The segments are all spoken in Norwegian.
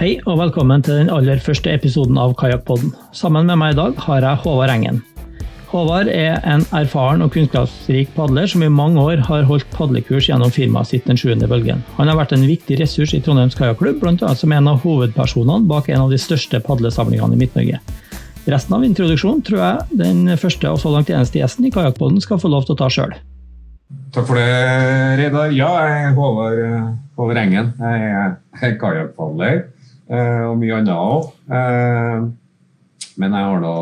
Hei og velkommen til den aller første episoden av Kajakkpodden. Sammen med meg i dag har jeg Håvard Engen. Håvard er en erfaren og kunnskapsrik padler som i mange år har holdt padlekurs gjennom firmaet sitt Den sjuende bølgen. Han har vært en viktig ressurs i Trondheims kajakklubb, bl.a. som en av hovedpersonene bak en av de største padlesamlingene i Midt-Norge. Resten av introduksjonen tror jeg den første og så langt eneste gjesten i Kajakkpodden skal få lov til å ta sjøl. Takk for det, Reidar. Ja, jeg er Håvard, Håvard Engen. Jeg er kajakkpadler eh, og mye annet òg. Eh, men jeg har da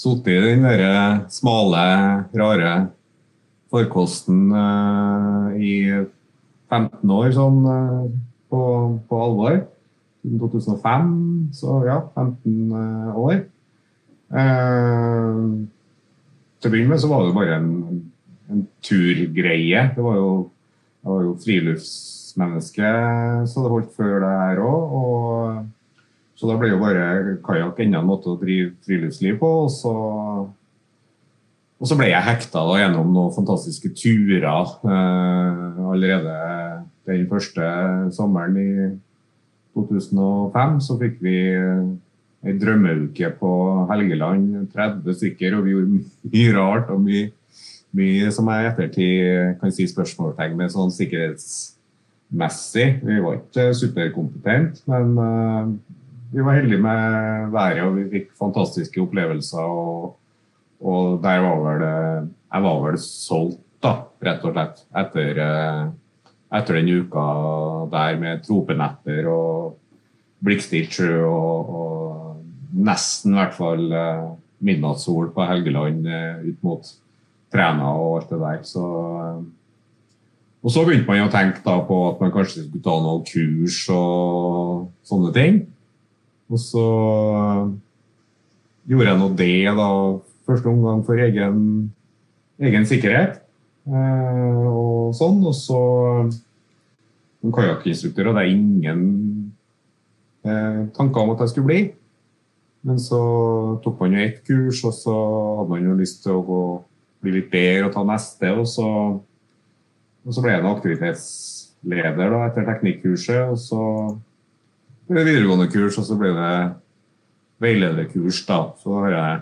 sittet i den der smale, rare forkosten eh, i 15 år sånn eh, på, på alvor. Siden 2005, så ja, 15 eh, år. Eh, til å begynne med så var det bare en, en turgreie. Det var jo, jeg var jo friluftsmenneske så det holdt før det her òg. Så da ble jo bare kajakk enda en måte å drive friluftsliv på. Og så, og så ble jeg hekta da, gjennom noen fantastiske turer eh, allerede den første sommeren i 2005. Så fikk vi ei drømmeuke på Helgeland, 30 stykker, og vi gjorde mye rart og mye, mye som jeg i ettertid kan si spørsmålstegn med sånn sikkerhetsmessig. Vi var ikke superkompetente, men uh, vi var heldige med været, og vi fikk fantastiske opplevelser. Og, og der var vel Jeg var vel solgt, da, rett og slett. Etter, etter den uka der med tropenetter og blikkstilt sjø og, og nesten i hvert fall midnattssol på Helgeland ut mot Træna og alt det der. Så, og så begynte man å tenke da på at man kanskje skulle ta noen kurs og sånne ting. Og så gjorde jeg nå det, da, første omgang for egen, egen sikkerhet. Eh, og sånn. Og så som kajakkinstruktør hadde jeg ingen eh, tanker om at jeg skulle bli. Men så tok man jo ett kurs, og så hadde man jo lyst til å gå, bli litt bedre og ta neste. Og så, og så ble jeg aktivitetsleder da, etter teknikkurset. og så ble det videregående kurs, og så ble det veilederkurs. da. Så har jeg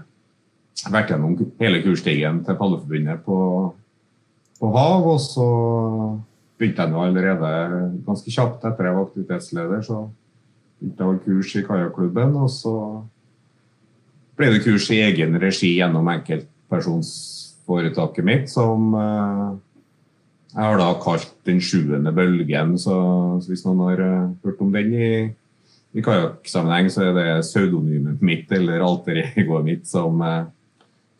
vært gjennom hele kursstigen til Padleforbundet på, på hav. Og så begynte jeg nå allerede ganske kjapt etter jeg var aktivitetsleder. Så begynte jeg å ha kurs i kajakklubben, og så ble det kurs i egen regi gjennom enkeltpersonsforetaket mitt, som eh, jeg har da kalt den sjuende bølgen. Så, hvis noen har hørt om den i i kajakksammenheng så er det pseudonymet mitt eller alter egoet mitt som, eh,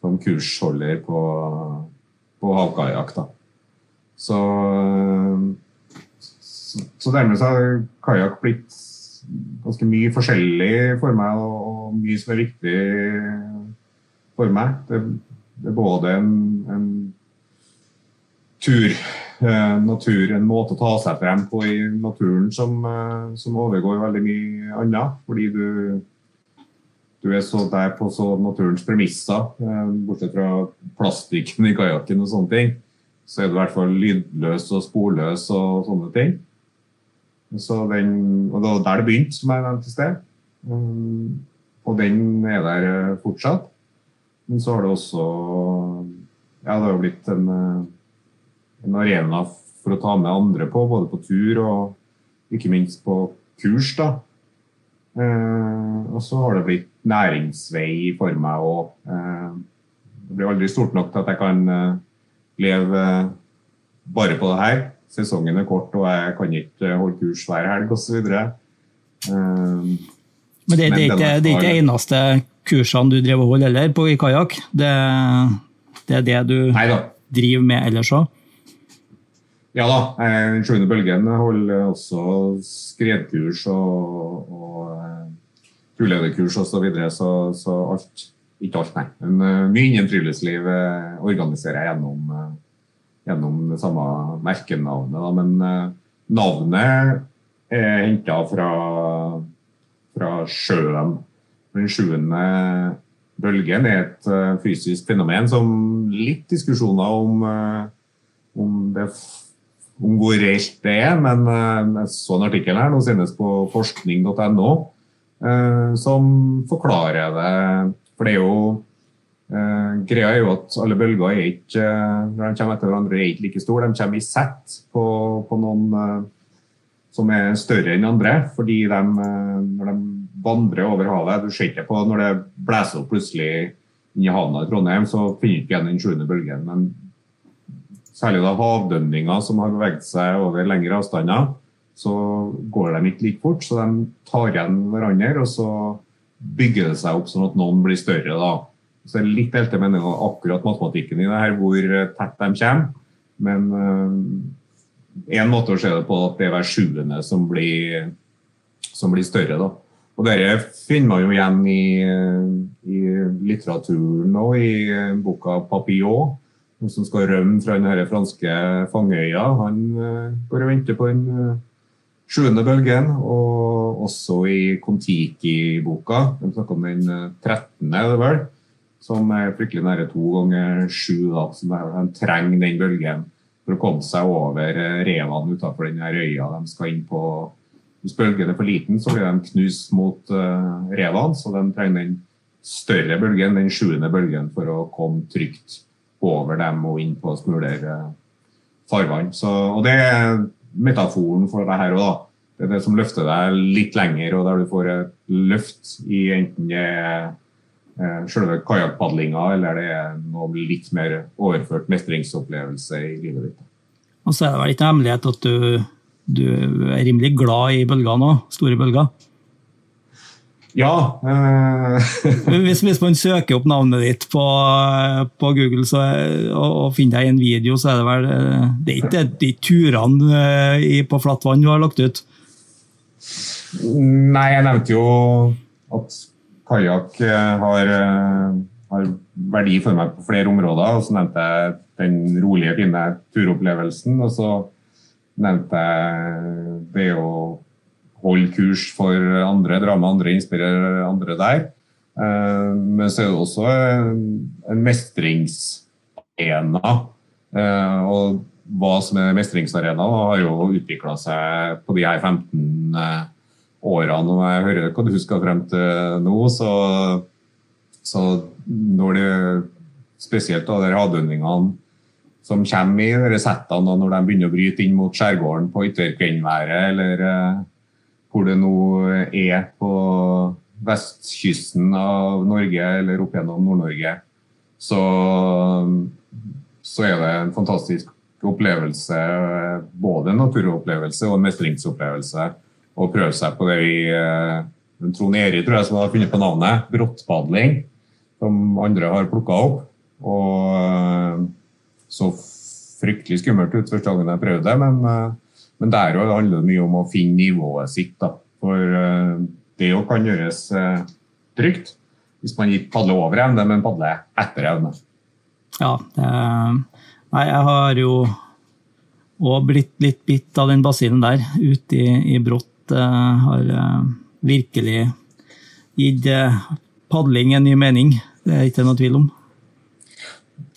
som kursholder på, på havkajakk. Så, så, så, dermed så har kajakk blitt ganske mye forskjellig for meg, og, mye som er viktig for meg. Det, det er både en, en tur Eh, natur en måte å ta seg frem på i naturen som, eh, som overgår veldig mye annet. Fordi du, du er så der på så naturens premisser, eh, bortsett fra plastikken i kajakken og sånne ting. Så er du i hvert fall lydløs og sporløs og sånne ting. Så den, og Det var der det begynte, som jeg nevnte i sted. Og den er der fortsatt. Men så har det også Ja, det har jo blitt en en arena for å ta med andre på, både på tur og ikke minst på kurs. da. Eh, og så har det blitt næringsvei for meg òg. Eh, det blir aldri stort nok til at jeg kan eh, leve bare på det her. Sesongen er kort, og jeg kan ikke holde kurs hver helg osv. Men det, det, er ikke, det er ikke eneste kursene du driver og holder heller på i kajakk? Det, det, er det du driver med ellers òg? Ja da. Den sjuende bølgen holder også skredkurs og, og eh, turlederkurs osv. Så, videre, så så alt Ikke alt, nei. Men uh, mye innen friluftsliv organiserer jeg gjennom, gjennom det samme merkenavnet. Da. Men navnet er henta fra, fra sjøen. Den sjuende bølgen er et fysisk fenomen som litt diskusjoner om, om det om hvor reelt det er, men jeg så en artikkel her nå sendes på forskning.no som forklarer det. For det er jo Uh, greia er jo at alle bølger er ikke når de kommer etter hverandre, er ikke like store. De kommer i sett på, på noen som er større enn andre. Fordi de, når de vandrer over havet Du ser ikke på når det blåser opp plutselig inn i havna i Trondheim, så finner du ikke igjen den sjuende bølgen. Men særlig da havdønninger som har beveget seg over lengre avstander, så går de ikke like fort. Så de tar igjen hverandre, og så bygger det seg opp sånn at noen blir større. da så det er litt delte meninger akkurat matematikken i det her, hvor eh, tett de kommer. Men én uh, måte å se det på at det er hver sjuende som blir, som blir større. da. Og Dette finner man jo igjen i, i litteraturen og i boka 'Papillon'. Noen som skal rømme fra den franske fangeøya. Han uh, går og venter på den uh, sjuende bølgen. Og også i Kon-Tiki-boka. De snakker om den trettende, er det vel som er fryktelig nære to ganger sju. Da, så de trenger den bølgen for å komme seg over eh, revene utenfor den øya de skal inn på. Hvis bølgen er for liten, så blir de knust mot revene, så de trenger den større bølgen, den sjuende bølgen, for å komme trygt over dem og inn på smulere uh, farvann. Så, og det er metaforen for det her òg, da. Det er det som løfter deg litt lenger, og der du får et løft i enten det er Eh, selve kajakkpadlinga, eller det er noe litt mer overført mestringsopplevelse i livet ditt. Og så er det vel ikke hemmelighet at du, du er rimelig glad i bølger nå? Store bølger? Ja. Eh. hvis, hvis, man søker opp navnet ditt på, på Google så, og, og, finner deg en video, så er det vel eh, Det er ikke de turene eh, på flatt vann du har lagt ut? Nei, jeg nevnte jo at kajakk har, har, verdi for meg på flere områder. og Så nevnte jeg den rolige, fine turopplevelsen. Og så nevnte jeg det å holde kurs for andre, dra med andre, inspirere andre der. Eh, men så er det også en mestringsarena. Og hva som er mestringsarena, har jo utvikla seg på de her 15 årene årene. Og jeg hører hva du husker frem til nå, så, så når det spesielt da der havdønningene som kommer i de settene når de begynner å bryte inn mot skjærgården på ytterkvennværet, eller hvor det nå er på vestkysten av Norge eller opp gjennom Nord-Norge, så, så, er det en fantastisk opplevelse. Både en naturopplevelse og en mestringsopplevelse å prøve seg på det vi uh, Trond Eri tror jeg som har funnet på navnet, brottpadling, som andre har plukka opp. Og uh, så fryktelig skummelt ut første gangen jeg prøvde det, men, uh, men der handler det mye om å finne nivået sitt. Da. For det òg kan gjøres trygt hvis man ikke padler over evne, men padler etter evne. Ja, nei, jeg har jo òg blitt litt bitt av den basillen der, ute i, i brått Eh, har eh, virkelig gitt eh, padling en ny mening. Det er ikke noe tvil om.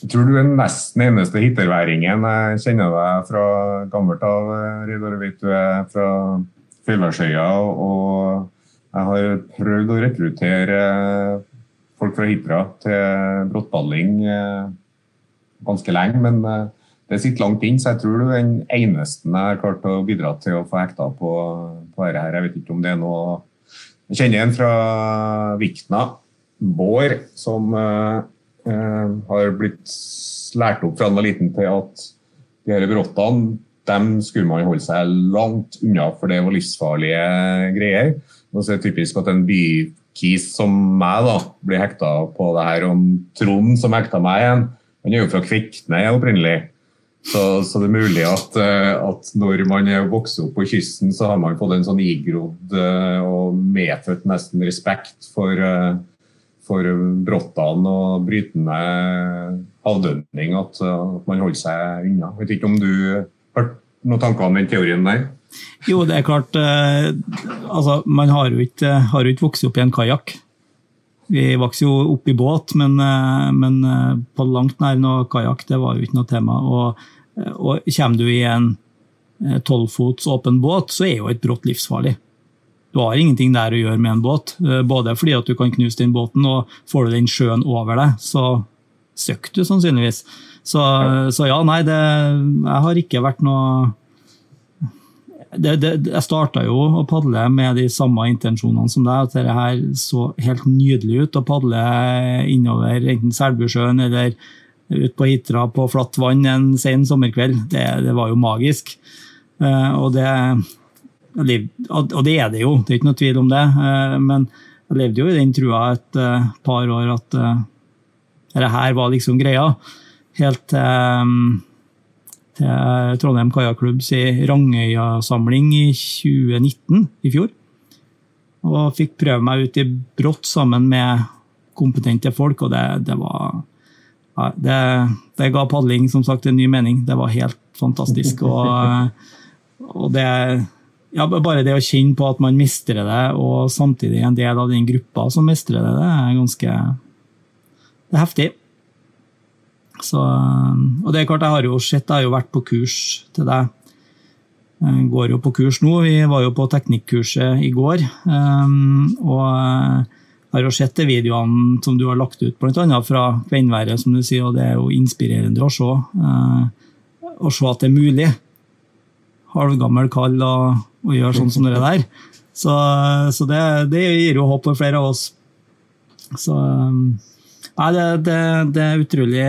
Jeg tror du er nesten eneste hitterværingen jeg kjenner deg fra gammelt av. Reidar, du er fra Finnmarksøya. Og jeg har prøvd å rekruttere folk fra Hitra til brottballing ganske lenge. Men det sitter langt inn, så jeg tror du er den eneste jeg har klart å bidra til å få hekta på, på dette. Jeg vet ikke om det er noe Jeg kjenner en fra Vikna, Bård, som uh, uh, har blitt lært opp fra han var liten til at de her brottene dem skulle man holde seg langt unna, for det var livsfarlige greier. Og så er det typisk at en bykis som meg da, blir hekta på det her. Og Trond som hekta meg igjen, han er jo fra Kvikne opprinnelig. Så, så, det er mulig at, eh, at, når man er vokst opp på kysten, så har man fått en sånn igrodd eh, og medfødt nesten respekt for, eh, for brottene og brytende avdømning, At, at, man holder seg unna. Jeg vet ikke om du har noen tanker om den teorien der? Jo, det er klart. altså, man har jo ikke, har jo ikke vokst opp i en kajakk. Vi vokste jo opp i båt, men, men på langt nær noe kajakk, det var jo ikke noe tema. Og, og kommer du i en tolvfots åpen båt, så er jo et brått livsfarlig. Du har ingenting der å gjøre med en båt. Både fordi at du kan knuse den båten, og får du den sjøen over deg, så søkker du sannsynligvis. Så, så ja, nei, det, jeg har ikke vært noe det, det, jeg starta jo å padle med de samme intensjonene som deg. At dette her så helt nydelig ut å padle innover enten Selbusjøen eller ut på Hitra på flatt vann en sen sommerkveld. Det, det var jo magisk. Uh, og, det, og det er det jo, det er ikke noe tvil om det. Uh, men jeg levde jo i den trua et uh, par år at dette her var liksom greia. Helt til til Trondheim Kajakklubbs Rangøya-samling i 2019, i fjor. Og fikk prøve meg ut i brått sammen med kompetente folk, og det, det var det, det, ga padling som sagt en ny mening. Det var helt fantastisk. Og, og det ja, Bare det å kjenne på at man mestrer det, og samtidig en del av den gruppa som mestrer det, det er ganske det er heftig. Så, og det er klart, jeg har jo sett, jeg har jo vært på kurs til deg. Jeg går jo på kurs nå. Vi var jo på teknikkurset i går. Um, og jeg har jo sett de videoene som du har lagt ut, bl.a. fra Kvenværet, som du sier, og det er jo inspirerende å se. Uh, å se at det er mulig. Halvgammel kall og, og gjør sånn som dere der. Så, så det, det, gir jo håp for flere av oss. Så um, Nei, det, det, det, er utrolig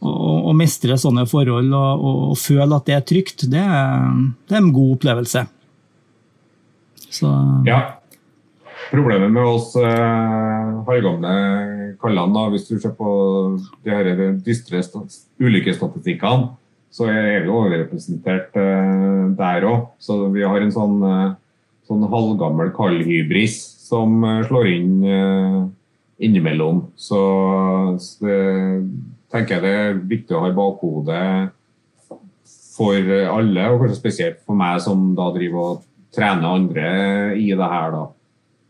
å, å, mestre sånne forhold og, og, og, føle at det er trygt, det er, det er en god opplevelse. Så. Ja. Problemet med oss eh, halvgamle kallene, hvis du ser på de her dystre ulykkesstatistikkene, så er vi overrepresentert eh, der òg. Så vi har en sånn, eh, sånn halvgammel kallhybris som eh, slår inn innimellom. Så, så det tenker jeg det er viktig å ha i bakhodet for alle, og kanskje spesielt for meg som da driver og trener andre i det her. da.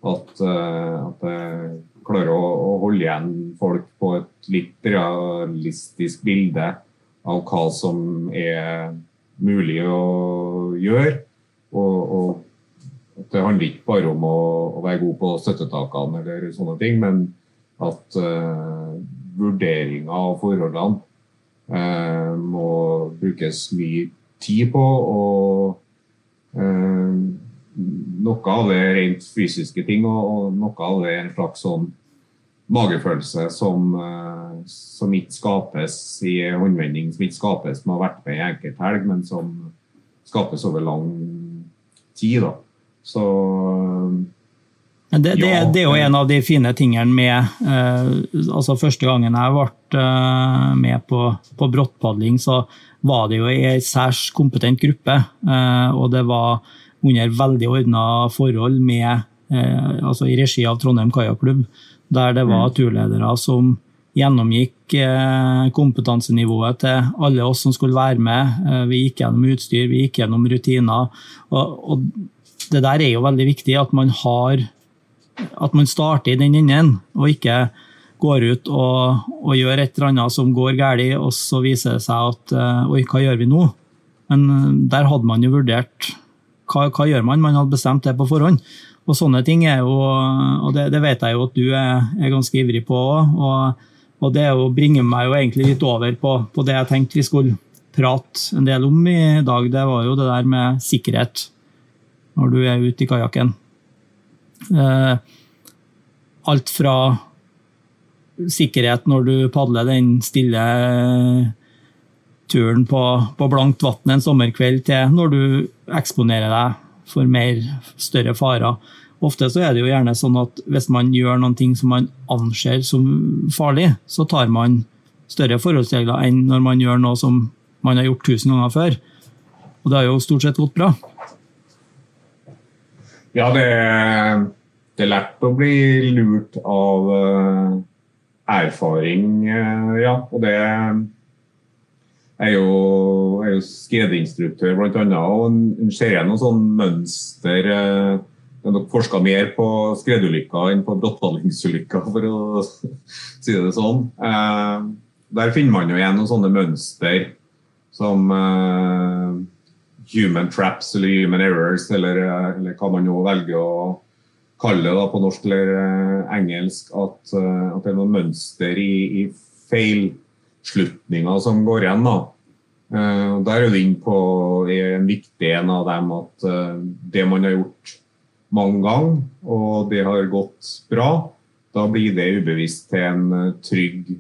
At, at jeg klarer å, å, holde igjen folk på et litt realistisk bilde av hva som er mulig å gjøre. Og, og det handler ikke bare om å, å være god på støttetakene eller sånne ting, men at uh, vurderinga av forholdene uh, må brukes mye tid på. Og uh, noe av det er rent fysiske ting, og, og noe av det er en slags sånn magefølelse som, som ikke skapes i håndvending, som ikke skapes med å ha vært med i enkelthelg, men som skapes over lang tid. Da. Så det, det, det, er jo en av de fine tingene med eh, altså Første gangen jeg ble uh, med på, på brottpadling, så var det jo i en særs kompetent gruppe. Eh, og det var under veldig ordna forhold med, altså i regi av Trondheim Kajakklubb, der det var mm. turledere som gjennomgikk kompetansenivået til alle oss som skulle være med. Vi gikk gjennom utstyr, vi gikk gjennom rutiner. Og, og det der er jo veldig viktig, at man har at man starter i den enden, og ikke går ut og, og, gjør et eller annet som går galt, og så viser det seg at eh, Oi, hva gjør vi nå? Men eh, der hadde man jo vurdert hva, hva gjør man? Man hadde bestemt det på forhånd. Og sånne ting er jo Og det, det vet jeg jo at du er, er ganske ivrig på òg. Og, og, det jo, bringer meg jo egentlig litt over på, på, det jeg tenkte vi skulle prate en del om i dag. Det var jo det der med sikkerhet når du er ute i kajakken. Eh, alt fra sikkerhet når du padler den stille turen på, på blankt vann en sommerkveld, til når du eksponerer deg for mer større farer. Ofte så er det jo gjerne sånn at hvis man gjør noen ting som man anser som farlig, så tar man større forholdsregler enn når man gjør noe som man har gjort tusen ganger før. Og det har jo stort sett gått bra. Ja, det, det er lett å bli lurt av uh, erfaring, uh, ja. Og det er jo, er jo skredinstruktør bl.a. Og en ser igjen noen sånn mønster. jeg det er nok forska mer på skredulykker enn på brottfallingsulykker, for å si det sånn. Der finner man jo igjen noen sånne mønster som uh, human traps eller human errors, eller, eller, hva man nå velger å kalle det på norsk eller engelsk, at, at, det er noen mønster i, i feilslutninger som går igjen. da. Uh, der er du inne på en viktig en av dem at det man har gjort mange ganger, og det har gått bra, da blir det ubevisst til en trygg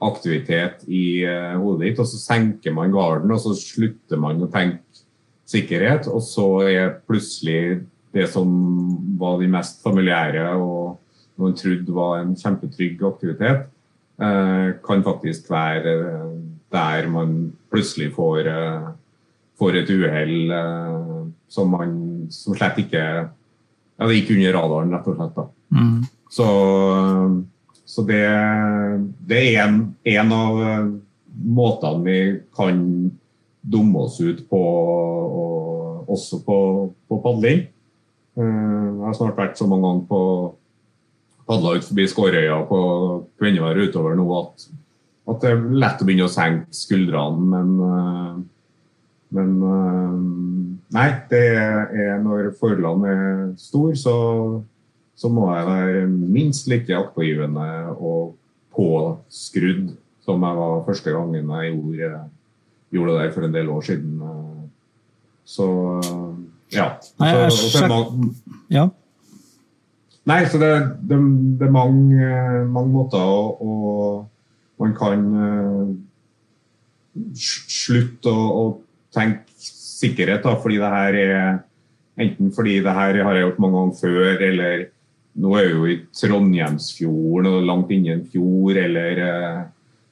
aktivitet i hodet ditt. Og så senker man garden, og så slutter man å tenke sikkerhet, og så er plutselig det som var de mest familiære og noen trodde var en kjempetrygg aktivitet, eh, kan faktisk være der man plutselig får, eh, får et uhell eh, som man som slett ikke Ja, det gikk under radaren, rett og slett. da. Mm. Så, så, det, det er en, en av måtene vi kan dumme oss ut på, og, også på, på padling. Eh, jeg har snart vært så mange ganger på padla ut forbi Skårøya på Kvinnevær utover nå at, at, det er lett å begynne å senke skuldrene, men, eh, men eh, Nei, det er når forholdene er store, så, så må jeg være minst like aktpågivende og påskrudd som jeg var første gangen jeg gjorde, gjorde det der for en del år siden. Så ja. Nei, jeg, så, mange, ja. Nei, så det, det, det er mange, mange måter og man kan uh, slutte å, å, tenke sikkerhet, da, fordi det her er Enten fordi det her har jeg gjort mange ganger før, eller nå er vi jo i Trondheimsfjorden og langt inni en fjord, eller uh,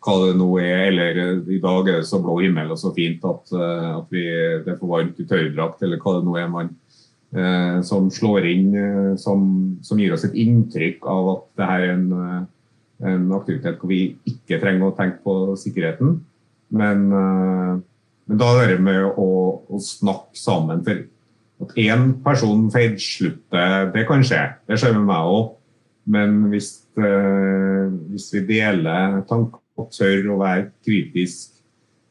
hva det nå er. Eller eh, i dag er det så blå himmel og så fint at, eh, at vi, det er for varmt i tørrdrakt, eller hva det nå er man eh, som slår inn, eh, som, som, gir oss et inntrykk av at det her er en, en aktivitet hvor vi ikke trenger å tenke på sikkerheten. Men, eh, men da er det med å, å snakke sammen. For at én person feilslutter, det kan skje. Det skjer med meg òg. Men hvis, eh, hvis vi deler tanker og tør å være kritisk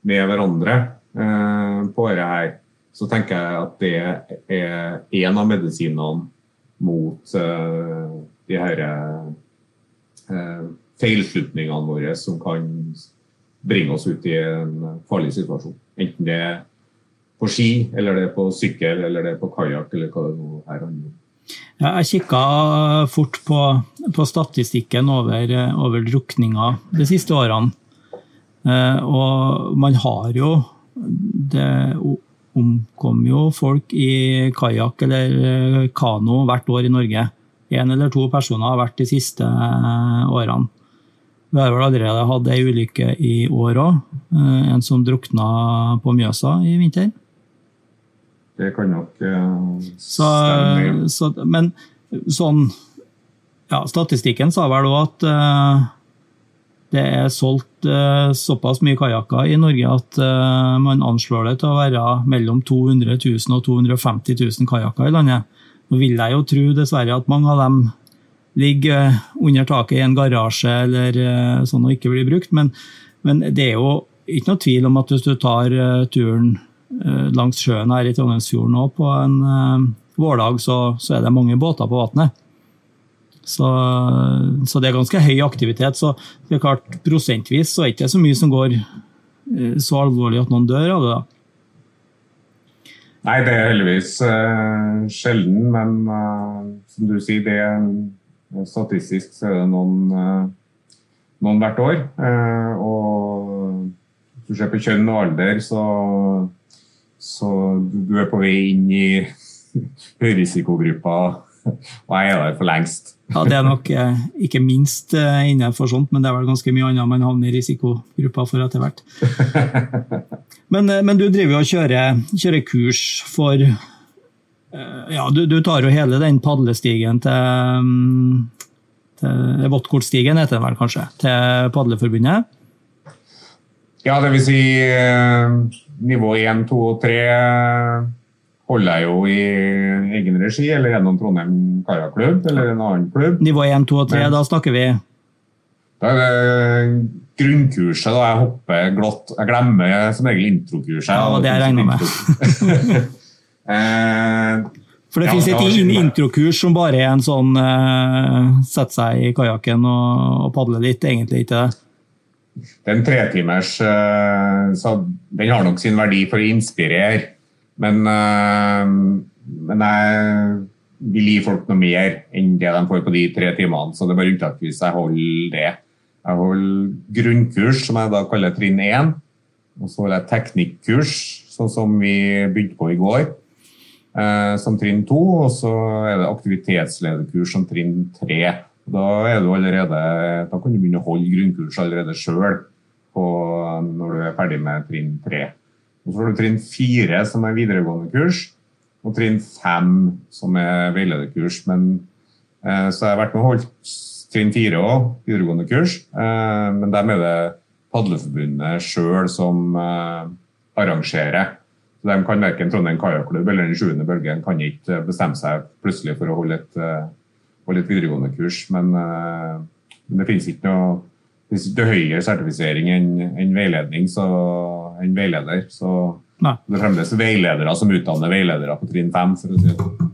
med hverandre eh, på dette her, så tenker jeg at det er en av medisinene mot uh, de her uh, feilslutningene våre som kan bringe oss ut i en farlig situasjon. Enten det er på ski, eller det er på sykkel, eller det er på kajakk, eller hva det nå er Ja. Jeg kikka fort på, på statistikken over, over drukninger de siste årene. Eh, og man har jo Det omkom jo folk i kajakk eller eh, kano hvert år i Norge. Én eller to personer har vært de siste eh, årene. Vi har vel allerede hatt ei ulykke i år òg. En som drukna på Mjøsa i vinter. Det kan nok stemme. Så, så, men sånn ja, Statistikken sa vel òg at det er solgt uh, såpass mye kajakker i Norge at uh, man anslår det til å være mellom 200 000 og 250 000 kajakker i landet. Nå vil jeg jo tro dessverre at mange av dem ligger under taket i en garasje eller sånn og ikke blir brukt, men, men, det er jo ikke noe tvil om at hvis du tar turen langs sjøen her i Trondheimsfjorden nå på en uh, vårdag, så, så, er det mange båter på vannet. Så, så, det er ganske høy aktivitet. Så det er klart, prosentvis så er det ikke så mye som går uh, så alvorlig at noen dør av det. da. Nei, det er heldigvis uh, sjelden, men som du sier, det er statistisk så er det noen, noen hvert år. og hvis du ser på kjønn og alder, så så du er på vei inn i høyrisikogruppa, og jeg er der for lengst. Ja, Det er nok eh, ikke minst eh, innenfor sånt, men det er vel ganske mye annet man havner i risikogruppa for etter hvert. Men, eh, men, du driver jo og kjører, kjører kurs for ja, du, du, tar jo hele den padlestigen til, mm, til Våttkortstigen, heter den vel kanskje, til Padleforbundet? Ja, det vil si nivå 1, 2 og 3 holder jeg jo i egen regi, eller gjennom Trondheim Kajaklubb eller en annen klubb. Nivå 1, 2 og 3, Men, da snakker vi Da er det grunnkurset. da Jeg hopper glatt. Jeg glemmer som regel introkurset. Ja, det jeg regner med. eh, For det Ja, det et in introkurs som bare er en sånn uh, sette seg i kajakken og, og padle litt, egentlig ikke det? Det er en tretimers uh, så Den har nok sin verdi for å inspirere. Men, eh, men jeg vil gi folk noe mer enn det de får på de tre timene. Så det er bare unntaksvis jeg holder det. Jeg holder grunnkurs, som jeg da kaller trinn 1. Og så holder jeg teknikkurs, sånn som vi begynte på i går, eh, som trinn 2. Og så er det aktivitetslederkurs som trinn 3. Da, er allerede, da kan du begynne å holde grunnkurs allerede sjøl når du er ferdig med trinn 3. Og så har du trinn 4, som er videregående kurs, og trinn 5, som er veilederkurs. Men, eh, så jeg har vært med og holdt trinn 4 òg, videregående kurs. Eh, men dem er det Padleforbundet sjøl som eh, arrangerer. Så de kan verken Trondheim Kajakklubb eller Den sjuende bølgen kan ikke bestemme seg plutselig for å holde et, eh, holde et videregående kurs. Men, eh, men det finnes ikke noe det finnes ikke høyere sertifisering enn enn veiledning, så, enn veileder. Så Nei. det er fremdeles veiledere som utdanner veiledere på trinn 5. For å si det. sånn.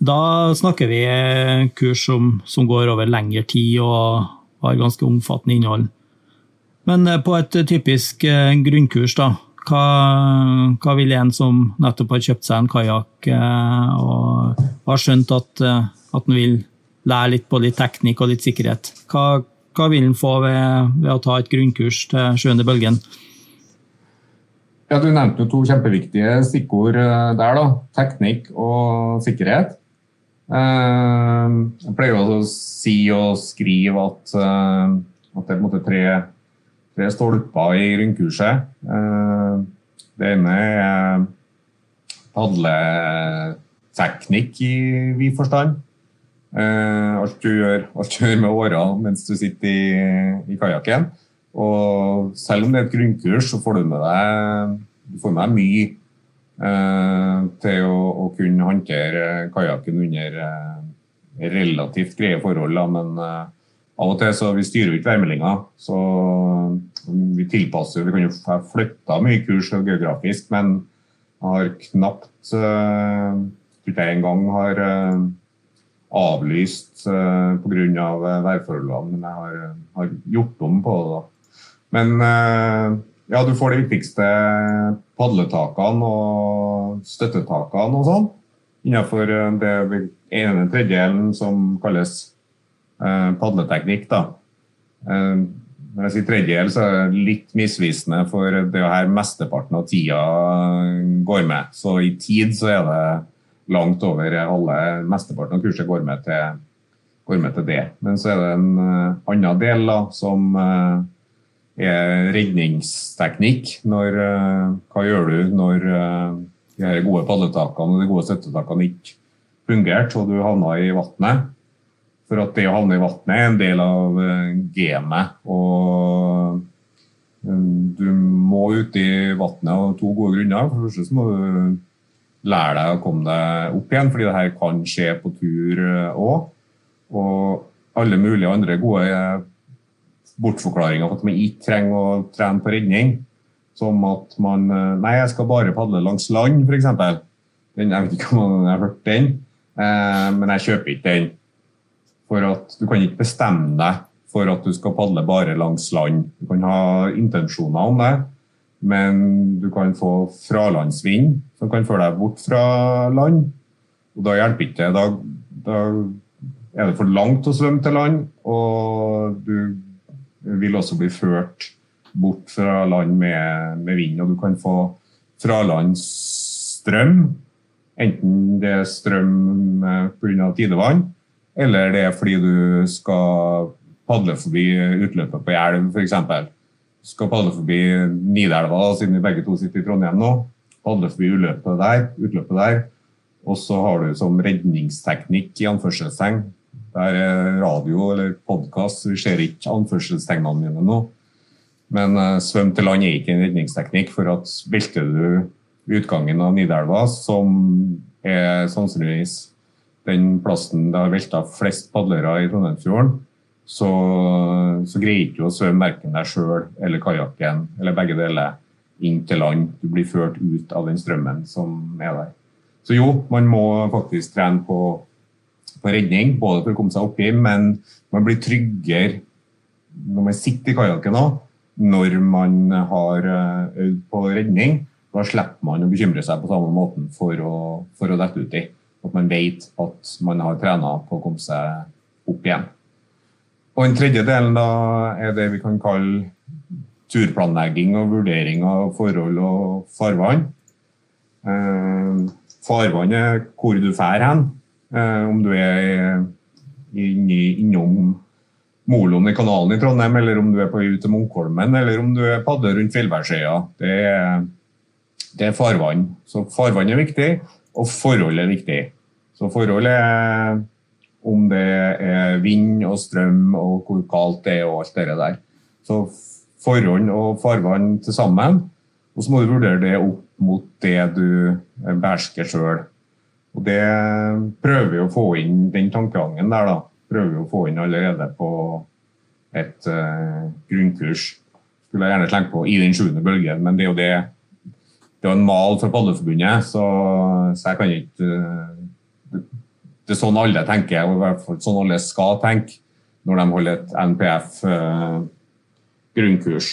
Da snakker vi eh, kurs som, som går over lengre tid og har ganske omfattende innhold. Men eh, på et typisk eh, grunnkurs, da, hva, hva vil en som nettopp har kjøpt seg en kajakk og har skjønt at, eh, at en vil lære litt på litt teknikk og litt sikkerhet, hva, hva vil en få ved, ved å ta et grunnkurs til sjuende bølgen? Ja, Du nevnte jo to kjempeviktige stikkord eh, der. da, Teknikk og sikkerhet. Eh, Jeg pleier jo å si og skrive at, eh, at det er på en måte tre, tre stolper i grunnkurset. Eh, Det ene er padleteknikk i vid forstand. Alt, du gjør, alt du gjør med årene mens du sitter i, i kajakken. Og selv om det er et grunnkurs, så får du med deg, du får med deg mye eh, til å, å kunne håndtere kajakken under eh, relativt greie forhold. Da. Men eh, av og til så vi styrer jo ikke værmeldinga, så vi tilpasser Vi kan jo ha flytta mye kurs geografisk, men har knapt eh, ikke engang har eh, avlyst uh, pga. værforholdene, men jeg har, har gjort om på det. da. Men eh, ja, du får de viktigste padletakene og støttetakene og sånn innenfor eh, det ene tredjedelen som kalles eh, padleteknikk. da. Når jeg sier tredjedel, så er det litt misvisende, for det er her mesteparten av tida går med. Så i tid så er det langt over alle Mesteparten av kurset går med til, går med til det. Men så er det en annen del da, som redningsteknikk. Når, eh, hva gjør du når eh, de her gode padletakene og de gode støttetakene ikke fungerte, og du havna i vannet? For at det å havne i vannet er en del av eh, gamet. Og du må ut i vannet av to gode grunner. For det første må du lære deg å komme deg opp igjen, fordi det her kan skje på tur òg. Og alle mulige andre gode bortforklaringer for at man ikke trenger å trene på redning. Som at man eh, Nei, jeg skal bare padle langs land, f.eks. Jeg vet ikke om jeg har hørt den, eh, men jeg kjøper ikke den. For at du kan ikke bestemme deg for at du skal padle bare langs land. Du kan ha intensjoner om det, men du kan få fralandsvind som kan føre deg bort fra land. Og da hjelper ikke det. Da, da er det for langt å svømme til land, og du vil også bli ført bort fra land med, med vind. Og du kan få fralandsstrøm, enten det er strøm pga. tidevann, eller det er fordi du skal padle forbi utløpet på elv, f.eks. Skal padle forbi Nidelva, siden vi begge to sitter i Trondheim nå. Padle forbi utløpet der, utløpet der. Og så har du som redningsteknikk i anførselstegn. Det er radio eller podkast, ser ikke anførselstegnene mine nå. Men uh, svøm til land er ikke en redningsteknikk, for at velter du utgangen av Nidelva, som er sannsynligvis den plassen det har velta flest padlere i Trondheimsfjorden, så, så greier ikke du å svømme verken deg sjøl eller kajakken eller begge deler inn til land. Du blir ført ut av den strømmen som er der. Så jo, man må faktisk trene på, på redning, både for å komme seg oppi, men man blir tryggere når man sitter i kajakken òg, når man har eh, øvd på redning. Da slipper man å bekymre seg på samme måten for å, for å dette uti. At man vet at man har trena på å komme seg opp igjen. Og Den tredje delen da er det vi kan kalle turplanlegging og vurdering av forhold og farvann. Eh, farvann er hvor du drar hen. Eh, om du er inni, innom Moloen i kanalen i Trondheim, eller om du er på vei ut til Munkholmen, eller om du er padler rundt Fjellbergsøya. Det, det, er farvann. Så farvann er viktig, og forhold er viktig. Så forhold er om det er vind og strøm og hvor kaldt det er og alt det der. Så forhold og farvann til sammen. Og så må du vurdere det opp mot det du behersker sjøl. Og det prøver vi å få inn den tankegangen der, da. Prøver vi å få inn allerede på et uh, grunnkurs. Skulle jeg gjerne slengt på i den sjuende bølgen, men det er jo det det er en mal fra Padleforbundet, så, så, jeg kan ikke det, det, er sånn alle tenker, og i hvert fall sånn alle skal tenke når de holder et NPF uh, grunnkurs.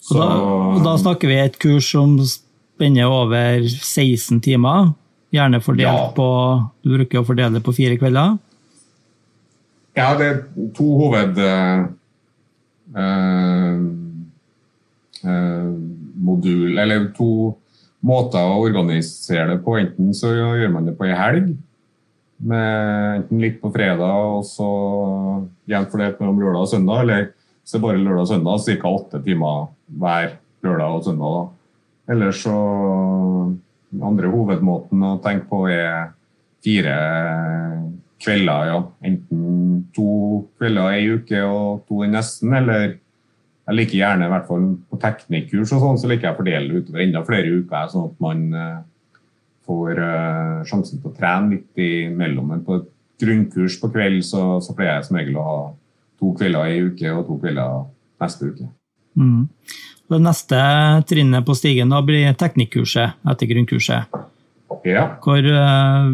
Så, og da, og da, snakker vi et kurs som spenner over 16 timer, gjerne fordelt ja. på Du bruker å fordele det på fire kvelder? Ja, det er to hoved... Uh, uh, modul, eller to måter å organisere det på. Enten så gjør man det på ei helg, med enten litt på fredag og så jevnt fordelt mellom lørdag og søndag, eller så bare lørdag og søndag, ca. åtte timer hver lørdag og søndag. da. Ellers så andre hovedmåten å tenke på er fire kvelder, ja. Enten to kvelder ei uke og to i nesten, eller jeg liker gjerne, i hvert fall på teknikkurs og sånn, så liker jeg å fordele utover enda flere uker, sånn at man uh, får uh, sjansen til å trene litt imellom. Men på et grunnkurs på kveld så, så pleier jeg som regel å ha to kvelder i uke og to kvelder neste uke. Mm. Det neste trinnet på stigen da blir teknikkurset etter grunnkurset. Ja. Hvor uh,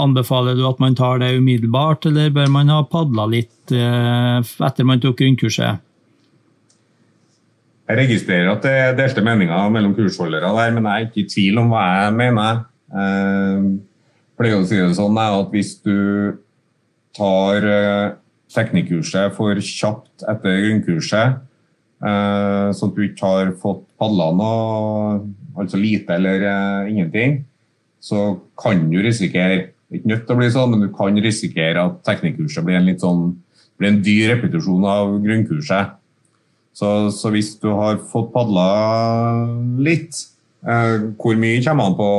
anbefaler du at man tar det umiddelbart, eller bør man ha padla litt uh, etter man tok grunnkurset? Jeg registrerer at det er delte meninger mellom kursholdere der, men jeg er ikke i tvil om hva jeg mener. Uh, pleier å si det sånn at hvis du tar teknikkurset for kjapt etter grunnkurset, eh, så at du ikke har fått padla noe, altså lite eller eh, ingenting, så kan du risikere ikke nødt til å bli sånn, men du kan risikere at teknikkurset blir en litt sånn blir en dyr repetisjon av grunnkurset. Så, så hvis du har fått padla litt, eh, hvor mye kommer an på,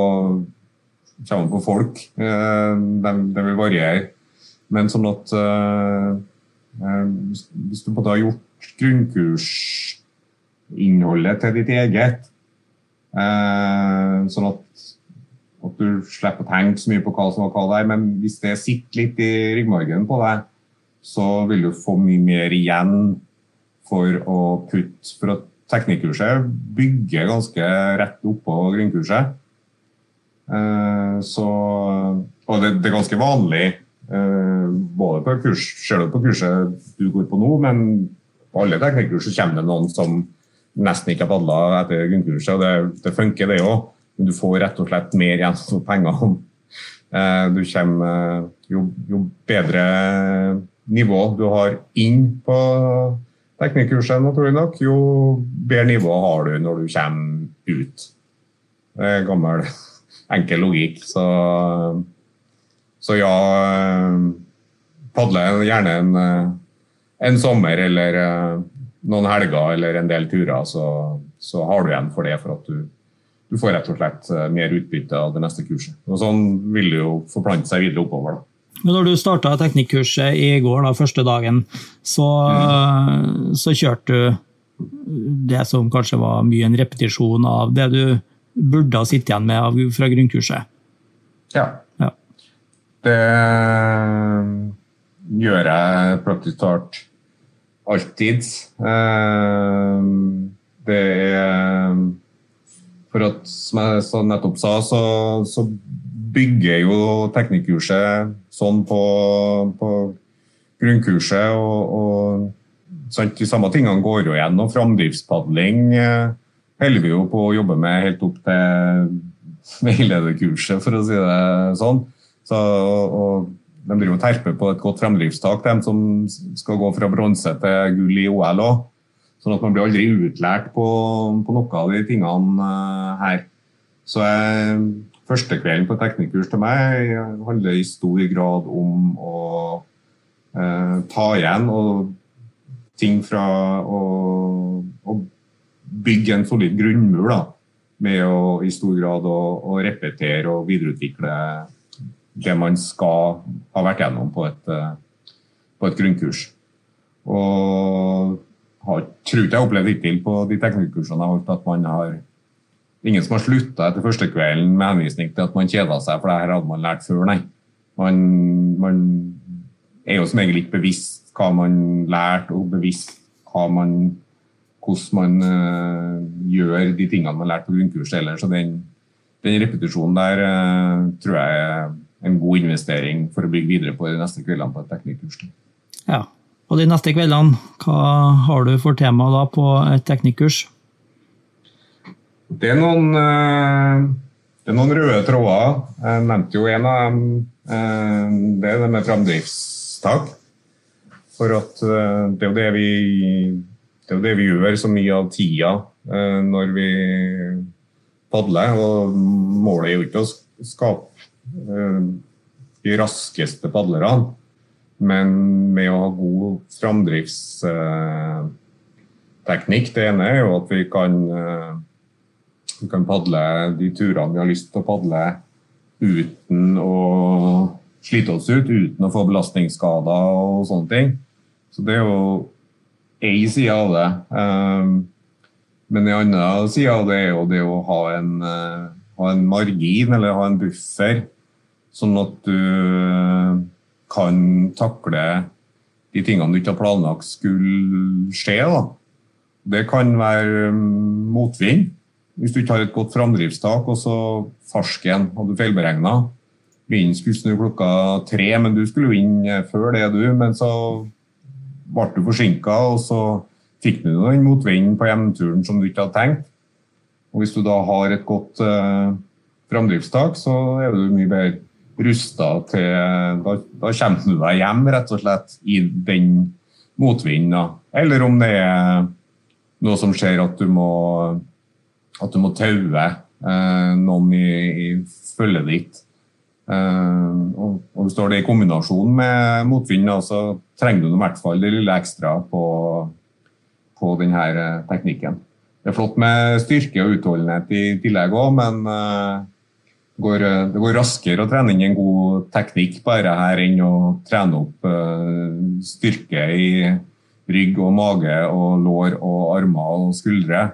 kommer på folk? Eh, det, de vil variere. Men sånn at eh, hvis du på har gjort grunnkursinnholdet til ditt eget, uh, sånn at, at, du slipper å tenke så mye på hva som var hva der, men hvis det sitter litt i ryggmargen på deg, så vil du få mye mer igjen for å putte For at teknikkurset bygger ganske rett oppå grunnkurset. Uh, så, og det, det er ganske vanlig Eh, både på kurs, selv på kurset du går på nå, men på alle teknikkurs kommer det noen som nesten ikke har padla etter grunnkurset. og det, det funker, det òg. Men du får rett og slett mer igjen for pengene. Eh, du kommer jo, jo, bedre nivå du har inn på teknikkurset, naturlig nok, jo bedre nivå har du når du kommer ut. Det er gammel, enkel logikk. Så så ja, eh, padle gjerne en, eh, en sommer eller eh, noen helger eller en del turer, så, så har du igjen for det. For at du, du, får rett og slett mer utbytte av det neste kurset. Og Sånn vil det jo forplante seg videre oppover. da. Men når du starta teknikkurset i går, da, første dagen, så, mm. så kjørte du det som kanskje var mye en repetisjon av det du burde ha sittet igjen med fra grunnkurset? Ja. Det gjør jeg praktisk talt alltid. Eh, det er For at, som jeg nettopp sa, så, så bygger jo teknikkurset sånn på, på grunnkurset. og, og sant, De samme tingene går jo igjen. og Framdriftspadling eh, holder vi jo på å jobbe med helt opp til veilederkurset, for å si det sånn. Så, og de driver og terper på et godt fremdriftstak, de som skal gå fra bronse til gull i OL òg. Sånn at man blir aldri utlært på, på noe av de tingene uh, her. Så jeg, første kvelden på teknikkurs til meg handler i stor grad om å eh, ta igjen og ting fra å bygge en solid grunnmur. da, Med å i stor grad å, å repetere og videreutvikle det man skal ha vært gjennom på et, eh, på et grunnkurs. Og har, tror ikke jeg har opplevd hittil på de teknikkursene jeg har holdt at man har Ingen som har slutta etter første kvelden med henvisning til at man kjeda seg, for det her hadde man lært før, nei. Man, man er jo som regel ikke bevisst hva man lærte, og bevisst man, hvordan man uh, gjør de tingene man lærte på grunnkurset ellers. Så den, den repetisjonen der uh, tror jeg er en god investering for å bygge videre på de neste kveldene på et teknikkurs. Ja, og de neste kveldene, hva har du for tema da på et teknikkurs? Det er noen, eh, det er noen røde tråder. Jeg nevnte jo en av dem. Eh, det er det med framdriftstak. For at eh, det er jo det vi, det er jo det vi gjør så mye av tida når vi padler. Og målet er jo ikke å skape de raskeste padlerne. Men med å ha god framdriftsteknikk Det ene er jo at vi kan, eh, vi kan padle de turene vi har lyst til å padle uten å slite oss ut, uten å få belastningsskader og sånne ting. Så det er jo én side av det. Eh, men en annen side av det er jo det å ha en, ha en margin, eller ha en buffer Sånn at du eh, kan takle de tingene du ikke har planlagt skulle skje. Da. Det kan være mm, motvind. Hvis du ikke har et godt framdriftstak, og så farsken hadde feilberegna. Vinden skulle snu klokka tre, men du skulle vinne inn eh, før det, du. Men så ble du forsinka, og så fikk du den motvinden på hjemturen som du ikke hadde tenkt. Og hvis du da har et godt eh, framdriftstak, så er du mye bedre rusta til da, da, kommer du deg hjem, rett og slett, i den motvinden. Eller om det er noe som skjer at du må, at du må taue eh, noen i, i følget ditt. Eh, og, og Hvis du har det i kombinasjon med motvind, så trenger du i hvert fall det lille ekstra på, på denne eh, teknikken. Det er flott med styrke og utholdenhet i tillegg òg, men eh, går, eh, det går raskere å trene inn en god teknikk bare her enn å trene opp uh, styrke i rygg og mage og lår og armer og skuldre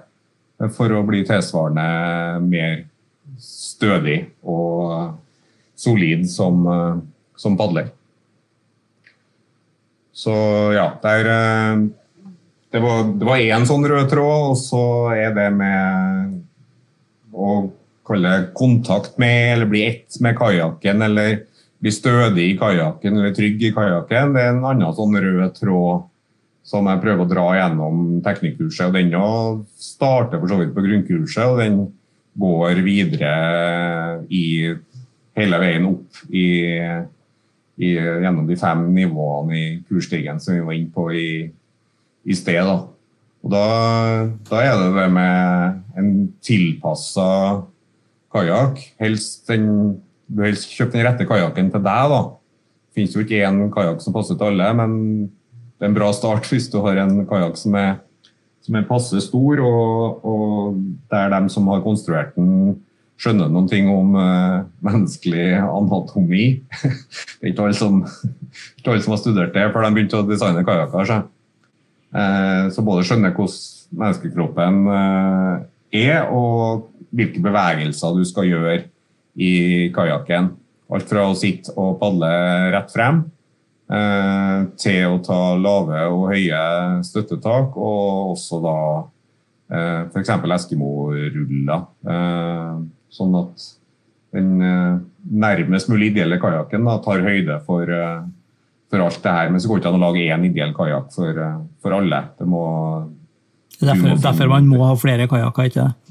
for å bli tilsvarende mer stødig og solid som, som padler. Så ja, der, uh, det var én sånn rød tråd, og så er det med å kalle kontakt med, eller bli ett med kajakken, eller bli stødig i kajakken eller trygg i kajakken. Det er en annen sånn rød tråd som jeg prøver å dra gjennom teknikkurset. og Den starter for så vidt på grunnkurset, og den går videre i, hele veien opp i, i, gjennom de fem nivåene i kursstigen som vi var inne på i, i sted. Da. Og da, da, er det det med en tilpassa kajakk. Helst den, du helst kjøpe den rette kajakken til deg. da. Det finnes jo ikke én kajakk som passer til alle, men det er en bra start hvis du har en kajakk som er, som er passe stor, og, og der de som har konstruert den, skjønner noen ting om uh, menneskelig anatomi. det er ikke alle, som, som har studert det før de begynte å designe kajakker. Så. Uh, så både skjønner hvordan menneskekroppen uh, er, og hvilke bevegelser du skal gjøre i kajakken. Alt fra å sitte og padle rett frem, eh, til å ta lave og høye støttetak, og også da eh, f.eks. Eskimo-ruller. Eh, sånn at den eh, nærmest mulig ideelle kajakken tar høyde for, for alt det her. Men så går det ikke an å lage én ideell kajakk for, for alle. Det må Derfor, derfor man må ha flere kajakker, ikke det?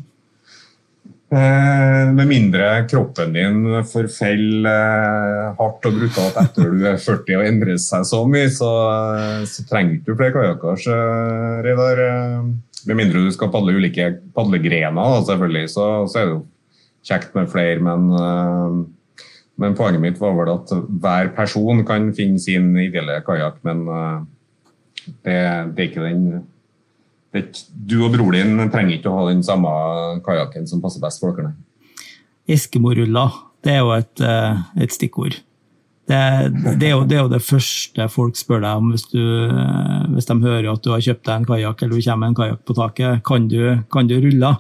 Eh, med mindre kroppen din forfeller eh, hardt og brutalt etter du er 40 og endrer seg så mye, så, så trenger du ikke flere kajakker. Reidar, eh, med mindre du skal padle ulike padlegrener, selvfølgelig, så, så, er det jo kjekt med flere. Men, eh, men, poenget mitt var vel at hver person kan finne sin ideelle kajakk, men eh, det, det er ikke den du og broren din trenger ikke å ha den samme kajakken som passer best for dere. Eskimoruller, det er jo et, eh, et stikkord. Det, det, er jo, det, er jo, det første folk spør deg om hvis, du, eh, hvis de hører at du har kjøpt deg en kajakk eller du kommer med en kajakk på taket. Kan du, kan du rulle?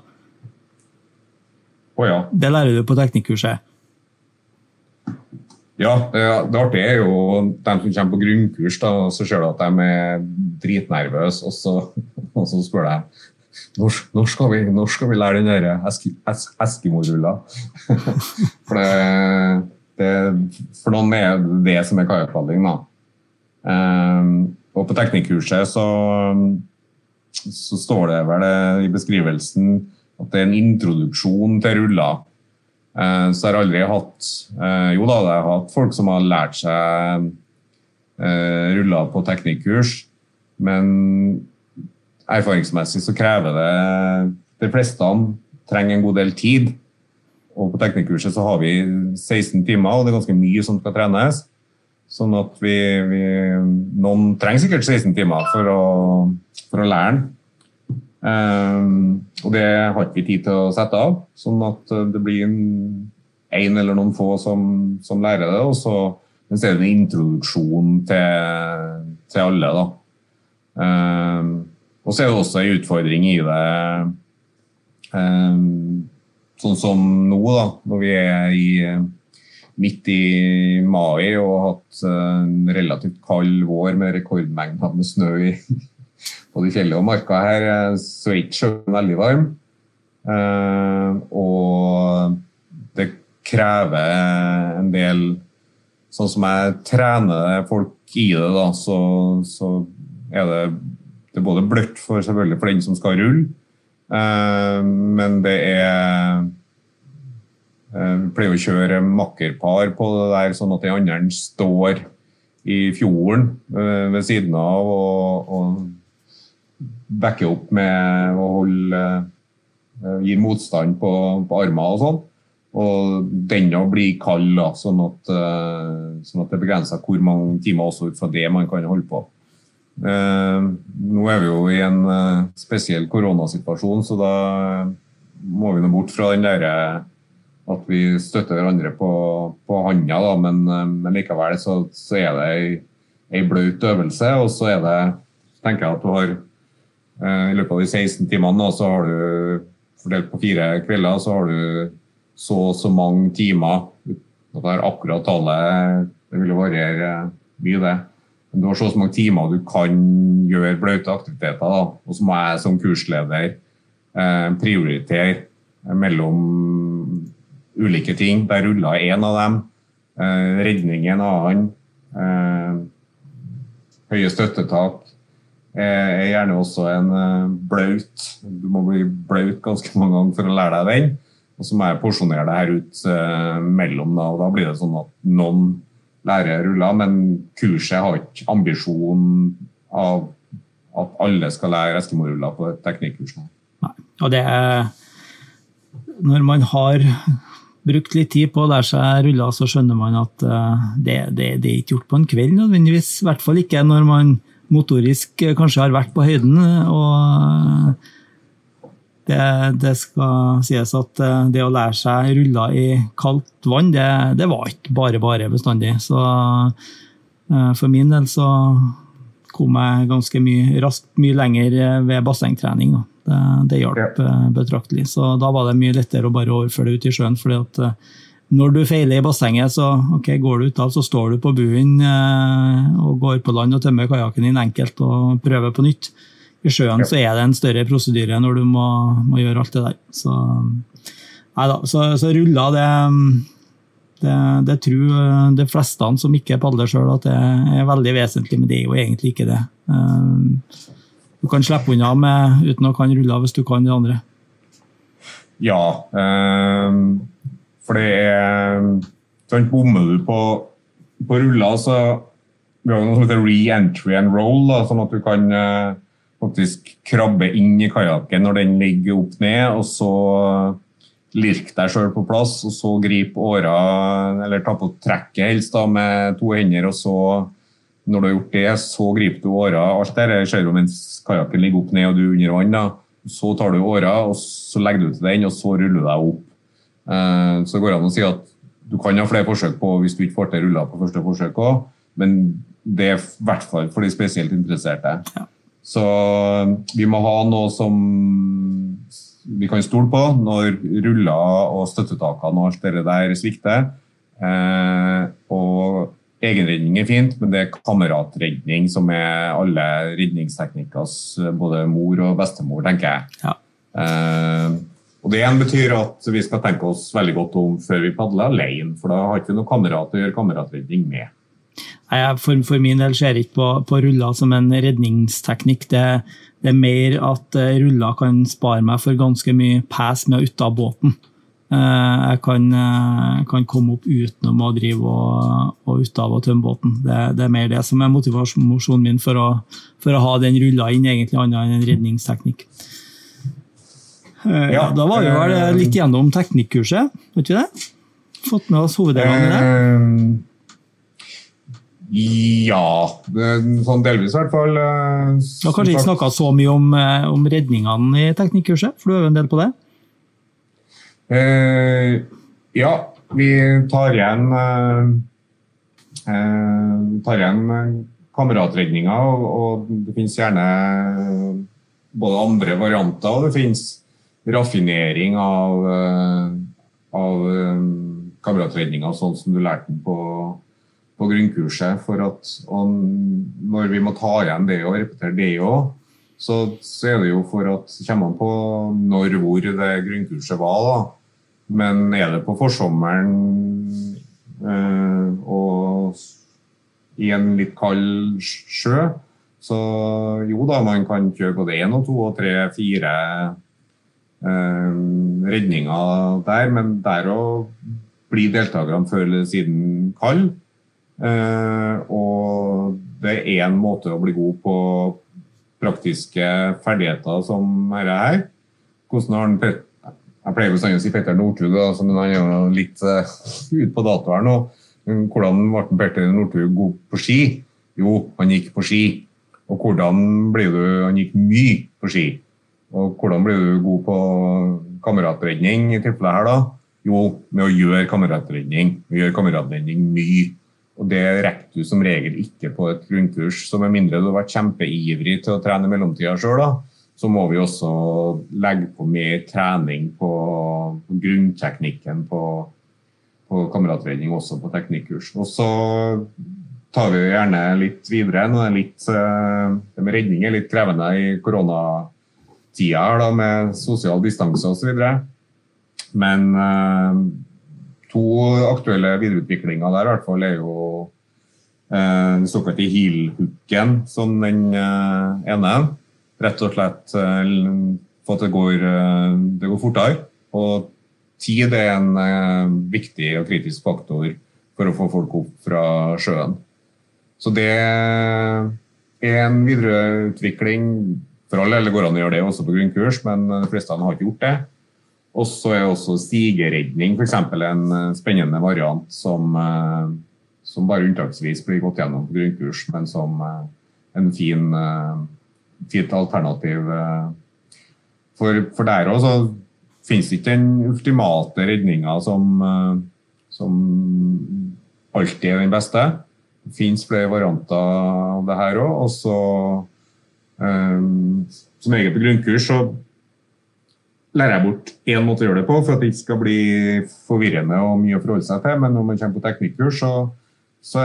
Oh, ja. Det lærer du på teknikkurset. Ja, det, det artige er jo dem som kommer på grunnkurs, da, så ser du at de er dritnervøse, og så, og så spør de når, når, skal vi, når skal vi lære den der Eskimo-rulla? for, for noen er det det som er kajakkpadling, da. Um, og på teknikkurset så, så står det vel i beskrivelsen at det er en introduksjon til ruller. Eh, så jeg har aldri hatt eh, Jo da, jeg har hatt folk som har lært seg eh, ruller på teknikkurs, men erfaringsmessig så krever det De fleste trenger en god del tid. Og på teknikkurset så har vi 16 timer, og det er ganske mye som skal trenes. Sånn at vi, vi Noen trenger sikkert 16 timer for å, for å lære den. Um, og det har ikke vi tid til å sette av, sånn at eh, det blir en, en eller noen få som, som lærer det. Og så, er det en introduksjon til, til alle. da. Um, og så er det også en utfordring i det um, Sånn som nå, da, når vi er i, midt i mai og har hatt en relativt kald vår med rekordmengder med snø i både fjellet og marka her, eh, så er ikke sjøen veldig varm. Eh, og det krever en del Sånn som jeg trener folk i det, da, så, så er det, det er både bløtt for, selvfølgelig for den som skal rulle, eh, men det er Vi pleier å kjøre makkerpar på det der, sånn at den andre står i fjorden ved siden av og, og backe opp med å holde uh, Gi motstand på, på armer og sånn. Og den å blir kald, da, sånn, at, uh, sånn at det begrenser hvor mange timer også ut fra det man kan holde på. Uh, nå er vi jo i en spesiell koronasituasjon, så da må vi nå bort fra den derre at vi støtter hverandre på, på handa, da, men, men, likevel så, så er det ei, ei blaut øvelse. Og så er det, tenker jeg at du har Eh, I løpet av de 16 timene så har du fordelt på fire kvelder, så har du så og så mange timer. Det er akkurat tallet, det vil variere mye, det. Men du har så og så mange timer du kan gjøre blaute aktiviteter. Da. Og så må jeg som kursleder eh, prioritere mellom ulike ting. Der ruller én av dem. Eh, redning en annen. Eh, høye støttetak er gjerne også en eh, blaut. Du må bli blaut ganske mange ganger for å lære deg den. Og så må jeg porsjonere det her ut uh, mellom, da, og da blir det sånn at noen lærer ruller, men kurset har ikke ambisjon av at alle skal lære eskimoruller på teknikkurset. Nei, og det er Når man har brukt litt tid på å lære seg ruller, så skjønner man at det, det, det, er ikke gjort på en kveld nødvendigvis. I hvert fall ikke når man motorisk eh, kanskje har vært på høyden. og det, det, skal sies at eh, det å lære seg ruller i kaldt vann, det, det var ikke bare bare bestandig. Så eh, for min del så kom jeg ganske mye, raskt mye lenger ved bassengtrening. Det, det hjalp ja. betraktelig. Så da var det mye lettere å bare overføre det ut i sjøen. fordi at når du feiler i bassenget, så okay, går du ut av, så står du på buen eh, og går på land og tømmer kajakken din enkelt og prøver på nytt. I sjøen så er det en større prosedyre når du må, må gjøre alt det der. Så, neida, så, så ruller det det, det tror eh, de fleste som ikke padler sjøl at det er veldig vesentlig, men det er jo egentlig ikke det. Eh, du kan slippe unna med, uten å kan rulle hvis du kan det andre. Ja, øh, for det er sånn, Bommer du på, på ruller, så vi har noe som heter re-entry and roll, da, sånn at du kan eh, faktisk krabbe inn i kajakken når den ligger opp ned, og så lirke deg sjøl på plass, og så gripe åra, eller ta på trekket helst da, med to hender, og så, når du har gjort det, så griper du åra. Alt det skjer jo mens kajakken ligger opp ned og du er under vann. Så tar du åra, så legger du til den, og så ruller du deg opp. Eh, så går det an å si at du kan ha flere forsøk på hvis du ikke får til ruller på første forsøk òg, men det er i hvert fall for de spesielt interesserte. Ja. Så vi må ha noe som vi kan stole på når ruller og støttetakene og alt det der svikter. Eh, og egenredning er fint, men det er kameratredning som er alle redningsteknikkers både mor og bestemor, tenker jeg. Ja. Og Det igjen betyr at vi skal tenke oss veldig godt om før vi padler alene, for da har ikke vi noen kamerat å gjøre kameratredning med. For, for min del ser jeg ikke på, på ruller som en redningsteknikk. Det, det, er mer at eh, ruller kan spare meg for ganske mye pes med å ut av båten. Eh, jeg kan, eh, kan, komme opp utenom å drive og, og ut av og tømme båten. Det, det, er mer det som er motivasjonen min for å, for å ha den rulla inn, egentlig annet enn en redningsteknikk. Ja, da var vi vel litt gjennom teknikkurset, vet ikke det? Fått med oss hoveddelene i det? Ja, sånn delvis i hvert fall. Eh, du har kanskje ikke snakka så mye om, eh, om, redningene i teknikkurset, for du øver en del på det? Eh, ja, vi tar igjen eh, tar igjen kameratredninger, og, og, det finnes gjerne både andre varianter, og det finnes raffinering av, av kameratredninga sånn som du lærte den på på grunnkurset. for at Når vi må ta igjen det og repetere det òg, så, så, er det jo for at kommer an på når hvor det grunnkurset var. da. Men er det på forsommeren øh, og i en litt kald sjø, så jo da, man kan kjøre både én og to og tre, fire øh, redninger der. Men der òg blir deltakerne før eller siden kalde. Eh, og det er én måte å bli god på praktiske ferdigheter som dette her. Hvordan har han Jeg pleier bestandig å si Petter Northug, men han er litt uh, ute på dato her nå. Hvordan ble Petter Northug god på ski? Jo, han gikk på ski. Og hvordan ble du Han gikk mye på ski. Og hvordan blir du god på kameratredning i tilfellet her, da? Jo, med å gjøre kameratredning. Gjøre kameratredning mye. Og det rekker du som regel ikke på et grunnkurs. Så med mindre du har vært kjempeivrig til å trene mellomtida sjøl, så må vi også legge på mer trening på, grunnteknikken på, på kameratredning, også på teknikkurs. Og så tar vi gjerne litt videre. Nå er litt, eh, det med redning er litt krevende i koronatida da, med sosial distanse osv. Men eh, to aktuelle videreutviklinger der i hvert fall er jo eh, den såkalte heel-hooken som den eh, ene. Rett og slett eh, for at det går, eh, det går fortere. Og tid er en eh, viktig og kritisk faktor for å få folk opp fra sjøen. Så det er en videreutvikling. For all del går an å gjøre det også på grunnkurs, men de fleste har ikke gjort det. Og så er også stigeredning f.eks. en eh, spennende variant som, eh, som, bare unntaksvis blir gått gjennom på grunnkurs, men som eh, en fin, fint alternativ. For, for der òg finnes ikke den ultimate redninga som, som alltid er den beste. Det finnes flere varianter av det her òg. Og jeg er på grunnkurs, så lærer jeg bort én måte å gjøre det på for at det ikke skal bli forvirrende og mye å forholde seg til. Men når man kommer på teknikkurs, så, så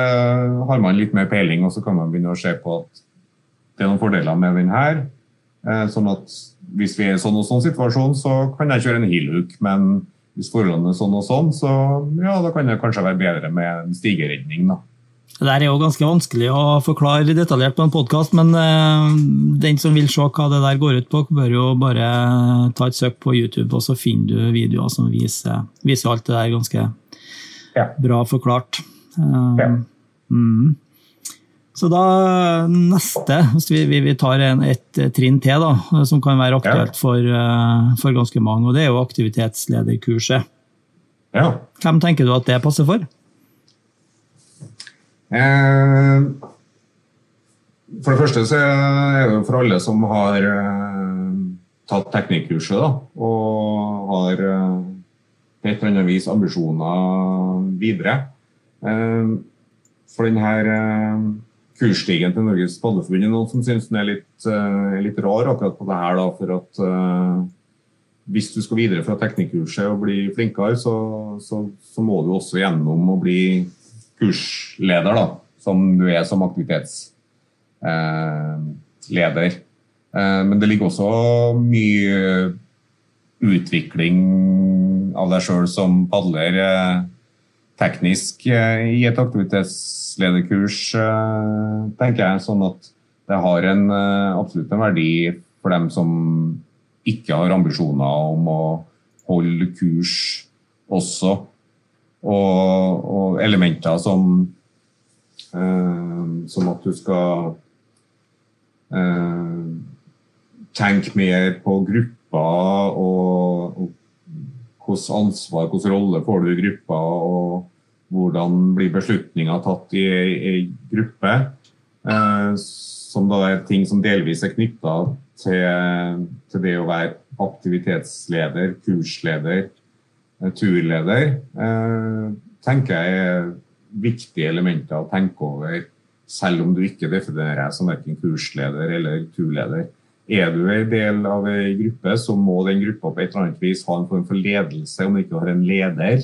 har man litt mer peiling, og så kan man begynne å se på at det er noen fordeler med den her. Eh, sånn at hvis vi er i sånn og sånn situasjon, så kan jeg kjøre en heelhook. Men hvis forholdene er sånn og sånn, så ja, da kan det kanskje være bedre med en stigeredning. da. Det der er jo ganske vanskelig å forklare detaljert på en podkast, men uh, den som vil se hva det der går ut på, bør jo bare ta et søk på YouTube, og så finner du videoer som viser, viser alt det der ganske ja. bra forklart. Ja. mm. Så da neste, hvis vi, vi tar en, et trinn til, da, som kan være aktuelt for, uh, for ganske mange, og det er jo aktivitetslederkurset. Ja. Hvem tenker du at det passer for? Eh, for det første så er det for alle som har eh, tatt teknikkurset da, og har eh, på et eller annet vis ambisjoner videre. For denne kursstigen til Norges Padleforbund er noen som syns den er litt, litt, rar akkurat på det her. Da, for at hvis du skal videre fra teknikkurset og bli flinkere, så, så, så må du også gjennom å bli kursleder, da, som du er som aktivitetsleder. Eh, men det ligger også mye utvikling av deg sjøl som padler eh, teknisk eh, i et aktivitetslederkurs, tenker jeg. Sånn at det har en, absolutt en verdi for dem som ikke har ambisjoner om å holde kurs også og, og elementer som, eh, som at du skal eh, tenke mer på grupper og, og hvilket ansvar, hvilken rolle får du i gruppa, og hvordan blir beslutninger tatt i ei gruppe. Eh, som da er ting som delvis er knytta til, til, det å være aktivitetsleder, kursleder, turleder, eh, tenker jeg er viktige elementer å tenke over, selv om du ikke definerer deg som verken kursleder eller turleder. Er du en del av en gruppe, så må den gruppa på et eller annet vis ha en form for ledelse. Om du ikke har en leder,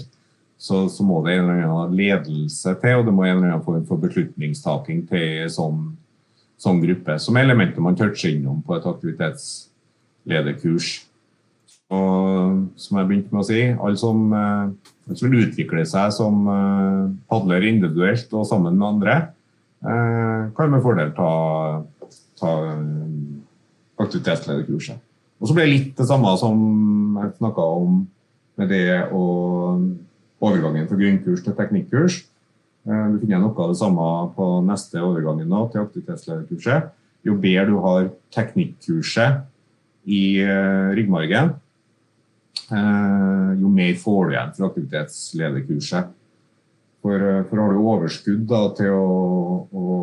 så, så må det en eller annen ledelse til, og det må en eller annen form for beslutningstaking til sånn, sånn gruppe. Som elementer man toucher innom på et aktivitetslederkurs. Og som jeg begynte med å si, alle som, alle som vil utvikle seg som eh, padler individuelt og sammen med andre, eh, kan med fordel ta, ta aktivitetslederkurset. Og så blir det litt det samme som jeg snakka om med det og overgangen fra grunnkurs til teknikkurs. Du finner noe av det samme på neste overgangen nå, til aktivitetslederkurset. Jo bedre du har teknikkurset i ryggmargen, Eh, jo mer får du igjen for aktivitetslederkurset. For, eh, for har du overskudd da, til å, å,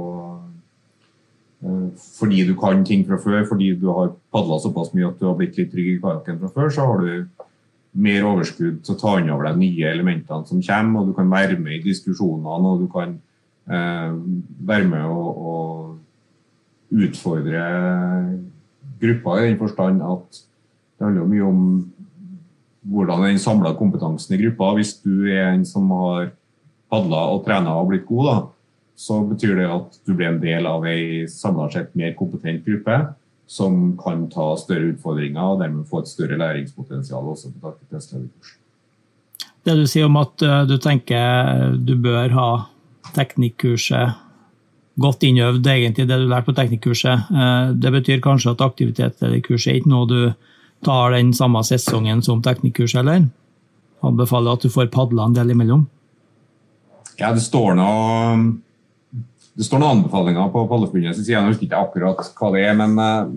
eh, Fordi du kan ting fra før, fordi du har padla såpass mye at du har blitt litt trygg i kajakken fra før, så har du mer overskudd til å ta inn over deg nye elementene som kommer, og du kan være med i diskusjonene, og du kan eh, være med og, utfordre gruppa i den forstand at det handler mye om hvordan den samla kompetansen i gruppa. Hvis du er en som har padla og trena og blitt god, da, så betyr det at du blir en del av ei samla sett mer kompetent gruppe som kan ta større utfordringer og dermed få et større læringspotensial også på aktivitetslederkurs. Det du sier om at eh, du tenker du bør ha teknikkurset godt innøvd, egentlig det du lærte på teknikkurset, eh, det betyr kanskje at aktivitetskurset er ikke noe du tar den samme sesongen som teknikkurs, eller? Anbefaler at du får padla en del imellom? Ja, det står noe det står noen anbefalinger på Palleforbundets side. Jeg husker ikke akkurat hva det er, men, eh,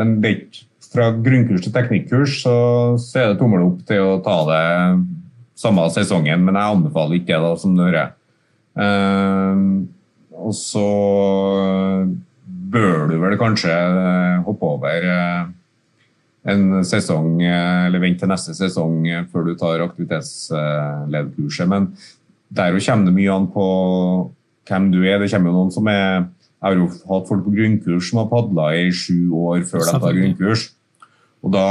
men det fra grunnkurs til teknikkurs så, så, er det tommel opp til å ta det samme sesongen, men jeg anbefaler ikke det, da, som du hører. Uh, og så bør du vel kanskje hoppe over uh, en sesong, eh, eller vent til neste sesong eh, før du tar aktivitetslederkurset. Men der kommer det mye an på hvem du er. Det kommer jo noen som er Jeg har jo hatt folk på grunnkurs som har padla i sju år før de tar grunnkurs. Og da,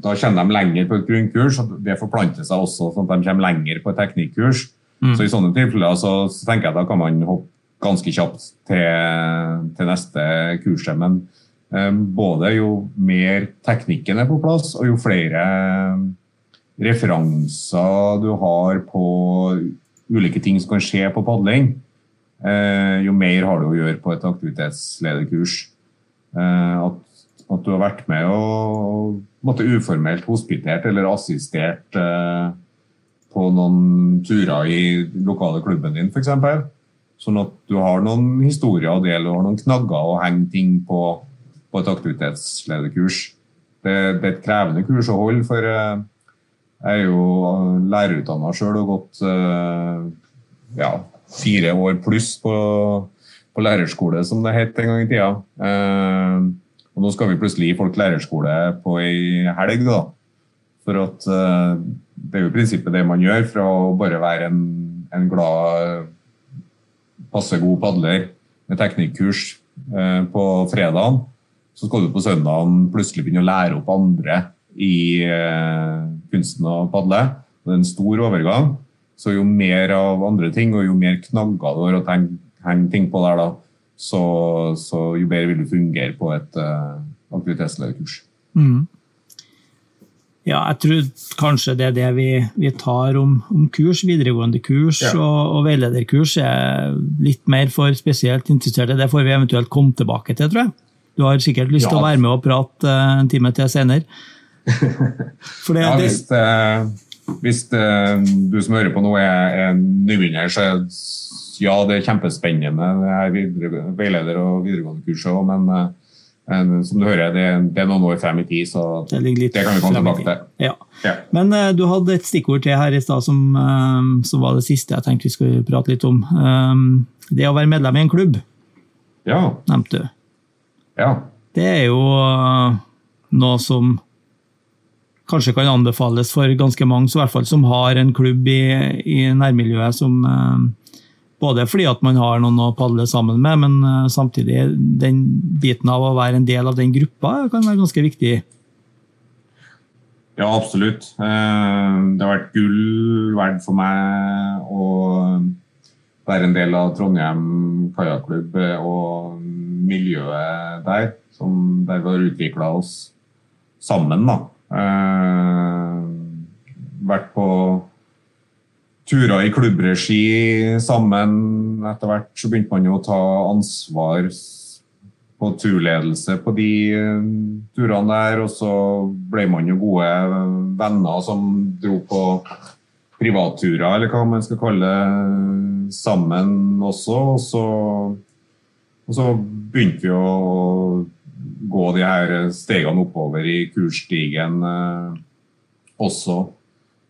da kjenner de lenger på et grunnkurs, og det forplanter seg også sånn at de kommer lenger på et teknikkurs. Mm. Så i sånne tilfeller så, så, tenker jeg da kan man hoppe ganske kjapt til, til neste kurset. Men både jo mer teknikken er på plass, og jo flere referanser du har på ulike ting som kan skje på padling, eh, jo mer har du å gjøre på et aktivitetslederkurs. Eh, at at du har vært med og, måtte uformelt hospitert eller assistert eh, på noen turer i lokale klubben din, f.eks. Sånn at du har noen historier å dele og noen knagger å henge ting på på et aktivitetslederkurs. Det, det er et krevende kurs å holde, for eh, jeg er jo lærerutdanna sjøl og gått eh, ja, fire år pluss på, på lærerskole, som det het en gang i tida. Eh, og nå skal vi plutselig gi folk lærerskole på ei helg, da. For at det er jo i prinsippet det man gjør fra å bare være en, en glad, passe god padler med teknikkurs på fredagen. Så skal du på søndagen plutselig begynne å lære opp andre i uh, kunsten å padle. Det er en stor overgang. Så jo mer av andre ting, og jo mer knagger du har å henge ting på der, da, så, så, jo bedre vil du fungere på et uh, aktivitetslederkurs. Mm. Ja, jeg tror kanskje det er det vi, vi tar om, om, kurs, videregående kurs ja. og, og, veilederkurs, er litt mer for spesielt interesserte. Det får vi eventuelt komme tilbake til, tror jeg. Du har sikkert lyst ja. til å være med og prate uh, en time til senere. Det, ja, hvis, det, hvis det, du som hører på nå er, er nybegynner, så ja, det er kjempespennende. Det er veileder- og videregående kurs òg, men uh, som du hører, det, det, er noen år frem i tid, så det, det kan vi komme tilbake til. Ja. Ja. Men uh, du hadde et stikkord til her i stad som, uh, som, var det siste jeg tenkte vi skulle prate litt om. det å være medlem i en klubb, ja. nevnte du. Ja. Det er jo noe som kanskje kan anbefales for ganske mange, så i hvert fall som har en klubb i, i nærmiljøet som både fordi at man har noen å padle sammen med, men eh, samtidig den biten av å være en del av den gruppa kan være ganske viktig. Ja, absolutt. Eh, det har vært gull verdt for meg å være en del av Trondheim kajakklubb og miljøet der, som der vi har utvikla oss sammen. da. Eh, vært på turer i klubbregi sammen. Etter hvert så begynte man jo å ta ansvar på turledelse på de eh, turene der. Og så ble man jo gode venner som dro på privatturer, eller hva man skal kalle det, sammen også. Og så, og så begynte vi å gå de her stegene oppover i kursstigen eh, også.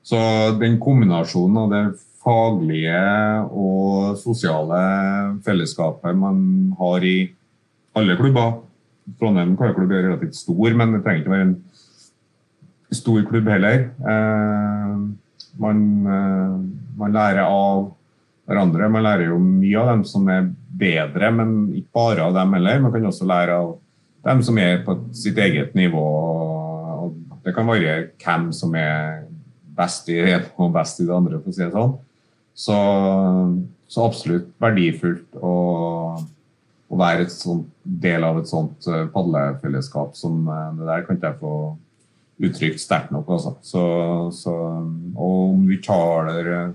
Så den kombinasjonen av det faglige og sosiale fellesskapet man har i alle klubber Trondheim karklubb er relativt stor, men det trenger ikke være en stor klubb heller. Eh, man, eh, man, lærer av hverandre. Man lærer jo mye av dem som er bedre, men ikke bare av dem heller. Man kan også lære av dem som er på sitt eget nivå. og det kan variere hvem som er best i det ene og best i det andre, for å si det sånn. Så, så absolutt verdifullt å, å være et sånt, del av et sånt eh, padlefellesskap som eh, det der, kan ikke jeg få uttrykt sterkt nok. Altså. Så, så, og om vi taler eh,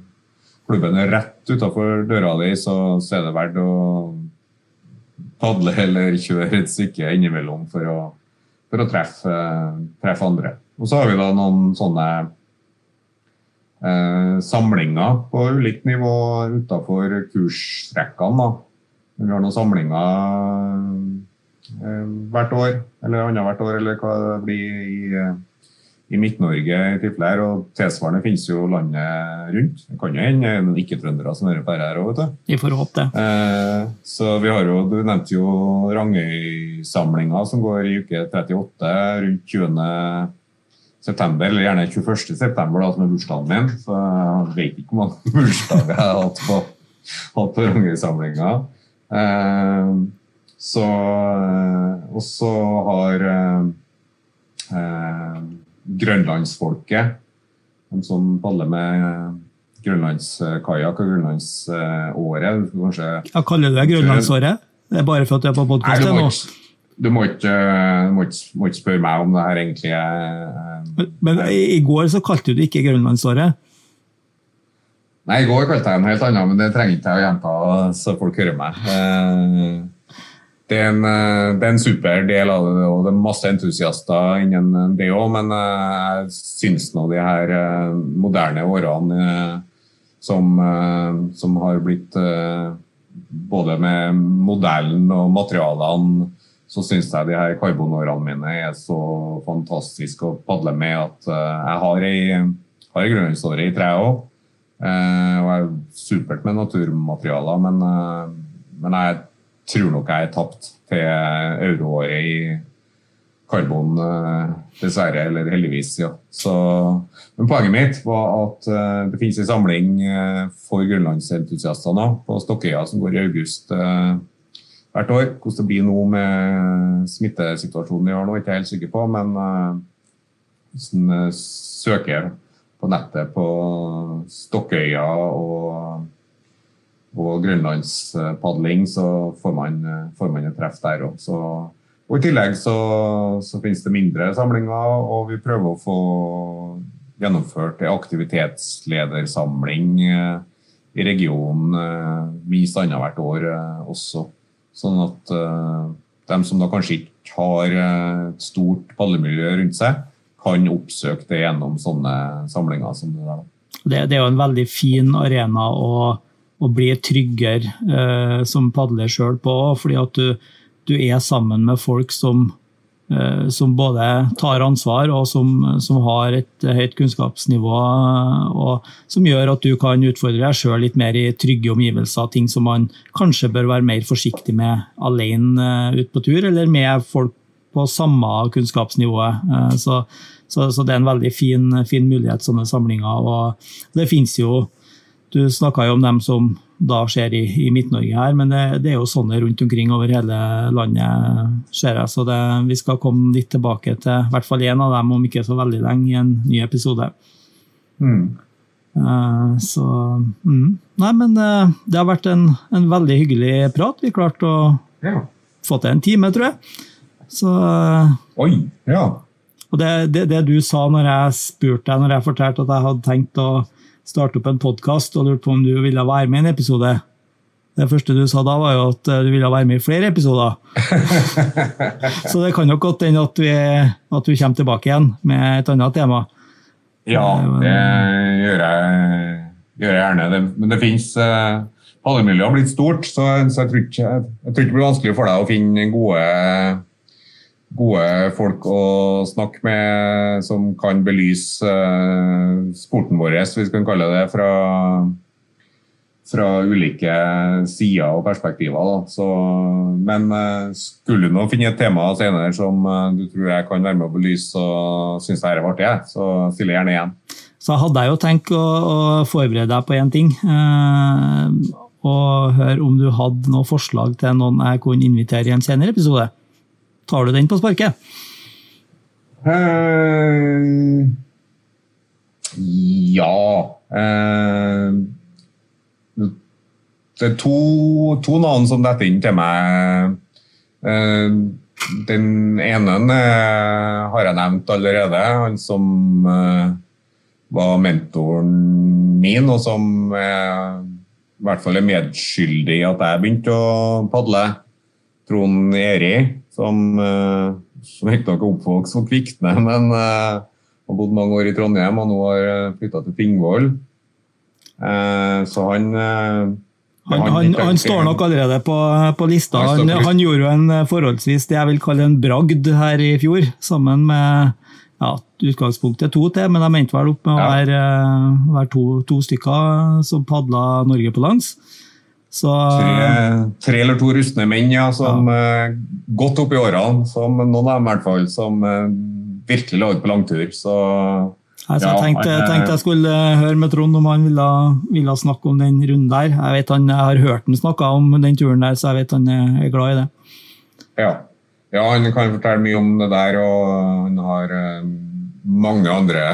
klubben er rett utafor døra di, så, så, er det verdt å padle eller kjøre et stykke innimellom for å, for å treffe, treffe andre. Og så har vi da noen sånne eh, samlinger på ulikt nivå utafor kursrekkene. Vi har noen samlinger eh, hvert år, eller annethvert år, eller hva det blir i, i Midt-Norge i tilfelle Og tilsvarende finnes jo landet rundt. Det kan jo hende noen ikke-trøndere som hører på her òg, vet du. Vi får håpe det. Eh, så vi har jo, Du nevnte jo Rangøy-samlinga som går i uke 38 rundt 20 september, eller gjerne 21. september, da, som er bursdagen min. Så jeg vet ikke hvor mange bursdager jeg har hatt på, hatt på Rangøy-samlinga. Eh, så eh, Og så har eh, eh, grønlandsfolket. De som padler med eh, grønlandskajakk og grønlandsåret. Kanskje Ja, kaller du det grønlandsåret? Det er bare for at du er på podkast nå? du må ikke, må ikke, må ikke spørre meg om det her egentlig er Men i i går så kalte du det ikke grønlandsåret. Nei, i går kalte jeg det en helt annen, men det trenger ikke jeg å gjenta så folk hører meg. Eh, Det er, en, eh, det er en super del av det, og det er masse entusiaster innen det òg, men eh, jeg syns nå de her eh, moderne årene eh, som, eh, som har blitt eh, Både med modellen og materialene, så syns jeg de her karbonårene mine er så fantastiske å padle med at eh, jeg har ei, ei grønlandsåre i treet òg. Og jeg er supert med naturmaterialer, men, eh, men jeg tror nok jeg er tapt til euroåret i karbon, eh, dessverre, eller heldigvis. ja. Så, men poenget mitt var at eh, det finnes en samling eh, for grønlandsentusiaster nå på Stokkøya som går i august hvert år. Hvordan det blir nå med smittesituasjonen vi har nå, er jeg ikke helt sikker på, men eh, søker på nettet på Stokkøya og, og grønlandspadling, så får man, eh, får man et treff der òg. Og I tillegg så, så finnes det mindre samlinger, og vi prøver å få gjennomført en aktivitetsledersamling eh, i regionen eh, minst annethvert år eh, også. Sånn at eh, de som da kanskje ikke har eh, et stort padlemiljø rundt seg, kan oppsøke det gjennom sånne samlinger som det der. Det, det er jo en veldig fin arena å, å bli tryggere eh, som padler sjøl på, fordi at du, du er sammen med folk som, eh, som både tar ansvar og som, som har et høyt kunnskapsnivå, og som gjør at du kan utfordre deg sjøl litt mer i trygge omgivelser, ting som man kanskje bør være mer forsiktig med alene eh, ut på tur, eller med folk på samme kunnskapsnivå. Eh, Så, så, så det er en veldig fin, fin mulighet, sånne samlinger. Og det finnes jo Du snakka jo om dem som da skjer i, i Midt-Norge her, men det, det er jo sånne rundt omkring over hele landet, ser jeg. Så det, vi skal komme litt tilbake til i hvert fall én av dem om ikke så veldig lenge i en ny episode. Eh, Så mm. Nei, men uh, det har vært en, en veldig hyggelig prat. Vi klarte å Ja. få til en time, tror jeg. Så uh, Oi! Ja. og det, det, det du sa når jeg spurte deg, når jeg fortalte at jeg hadde tenkt å starte opp en podkast og lurte på om du ville være med i en episode Det første du sa da, var jo at eh, du ville være med i flere episoder. Så det kan nok godt hende at, vi- at du kommer tilbake igjen med et annet tema. Ja, det gjør jeg, gjør jeg gjerne. Det, men det finnes Hallemiljøet har blitt stort, så, så jeg, tror ikke, jeg tror ikke det blir vanskelig for deg å finne gode, gode folk å snakke med som kan belyse eh, sporten vår, hvis vi kan kalle det, fra, fra ulike sider og perspektiver. Så, men eh, skulle du nå finne et tema senere som eh, du tror jeg kan være med å belyse og syns det her er artig, så stiller jeg gjerne igjen. Så hadde jeg jo tenkt å, å forberede deg på én ting. Eh, og høre om du hadde noen forslag til noen jeg kunne invitere i en senere episode. Tar du den på sparket? Uh, ja uh, Det er to, to navn som detter inn til meg. Uh, den ene har jeg nevnt allerede. Han som var mentoren min, og som eh, i hvert fall er medskyldig i at jeg begynte å padle. Trond Eri, som, eh, som riktignok er oppvokst på Kvikne, men uh, har bodd mange år i Trondheim og nå har flytta til Tingvoll. Uh, så han uh, Han, han, han står nok allerede på, på lista. Han gjorde jo en eh, forholdsvis det jeg vil kalle en bragd her i fjor, sammen med ja, utgangspunktet to til, men jeg mente vel opp med å være, eh, være to, to stykker som padla Norge på langs. Så tre, tre eller to rustne menn ja, som eh, godt opp i årene, som noen av dem i hvert fall, som uh, virkelig la ut på langtur. Så Altså, Ja, jeg tenkte, han, eh, tenkte jeg skulle høre med Trond om han ville, ville snakke om den runden der. Jeg vet han, jeg har hørt han snakke om den turen der, så jeg vet han er glad i det. ja. ja, han kan fortelle mye om det der, og han har uh, mange andre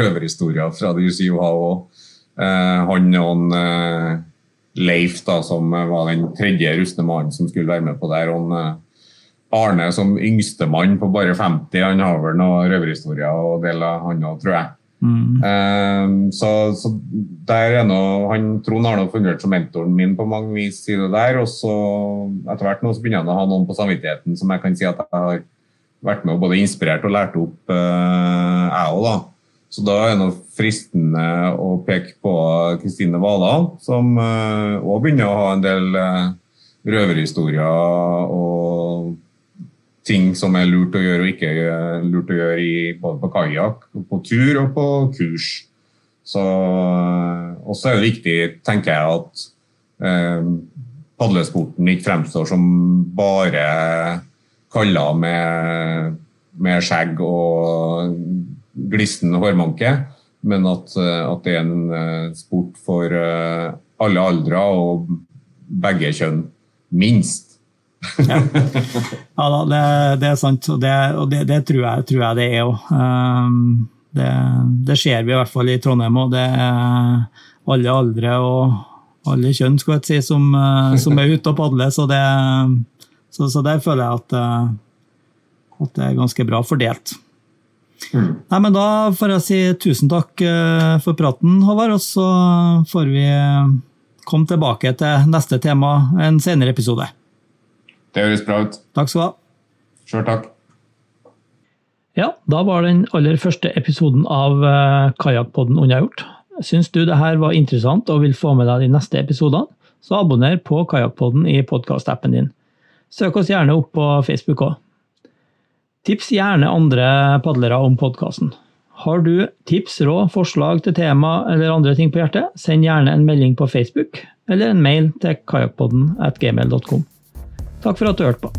røverhistorier fra det UCIOHA òg. Han og han, Leif, da, som var den tredje rustne mannen som skulle være med på der. og han, eh, Arne som yngstemann på bare 50, han har vel noen røverhistorier å dele, han òg, tror jeg. Eh, så, så der er noe, han, Trond har nå fungert som mentoren min på mange vis i det der. Og så etter hvert nå så begynner han å ha noen på samvittigheten som jeg kan si at jeg har vært med og både inspirert og lært opp, uh, jeg òg, da. Så da er det fristende å peke på Kristine Vala, som òg begynner å ha en del eh, røverhistorier og ting som er lurt å gjøre og ikke eh, lurt å gjøre både på kajakk, på tur og på kurs. Så også er det viktig, tenker jeg, at eh, padlesporten ikke fremstår som bare kaller med, med skjegg og glissen hårmanke, men at, eh, at, det er en eh, sport for eh, alle aldre og begge kjønn, minst. ja. ja da, det, det, er sant, og det, og det, det tror, jeg, tror, jeg, det er òg. Um, det, det, ser vi i hvert fall i Trondheim òg. Det er alle aldre og alle kjønn skal jeg si, som, som er ute og padler. Så, så, så, der føler jeg at, at det er ganske bra fordelt. Mm. Nei, men Da får jeg si tusen takk for praten, Håvard, og så får vi komme tilbake til neste tema en senere episode. Det høres bra ut. Takk skal du ha. Sjøl takk. Ja, da var den aller første episoden av uh, Kajakkpodden unnagjort. Syns du det her var interessant og vil få med deg de neste episodene, så abonner på Kajakkpodden i podkastappen din. Søk oss gjerne opp på Facebook òg. Tips gjerne andre padlere om podkasten. Har du tips, råd, forslag til tema eller andre ting på hjertet, send gjerne en melding på Facebook eller en mail til kajakkpodden at gmail.com. Takk for at du hørte på.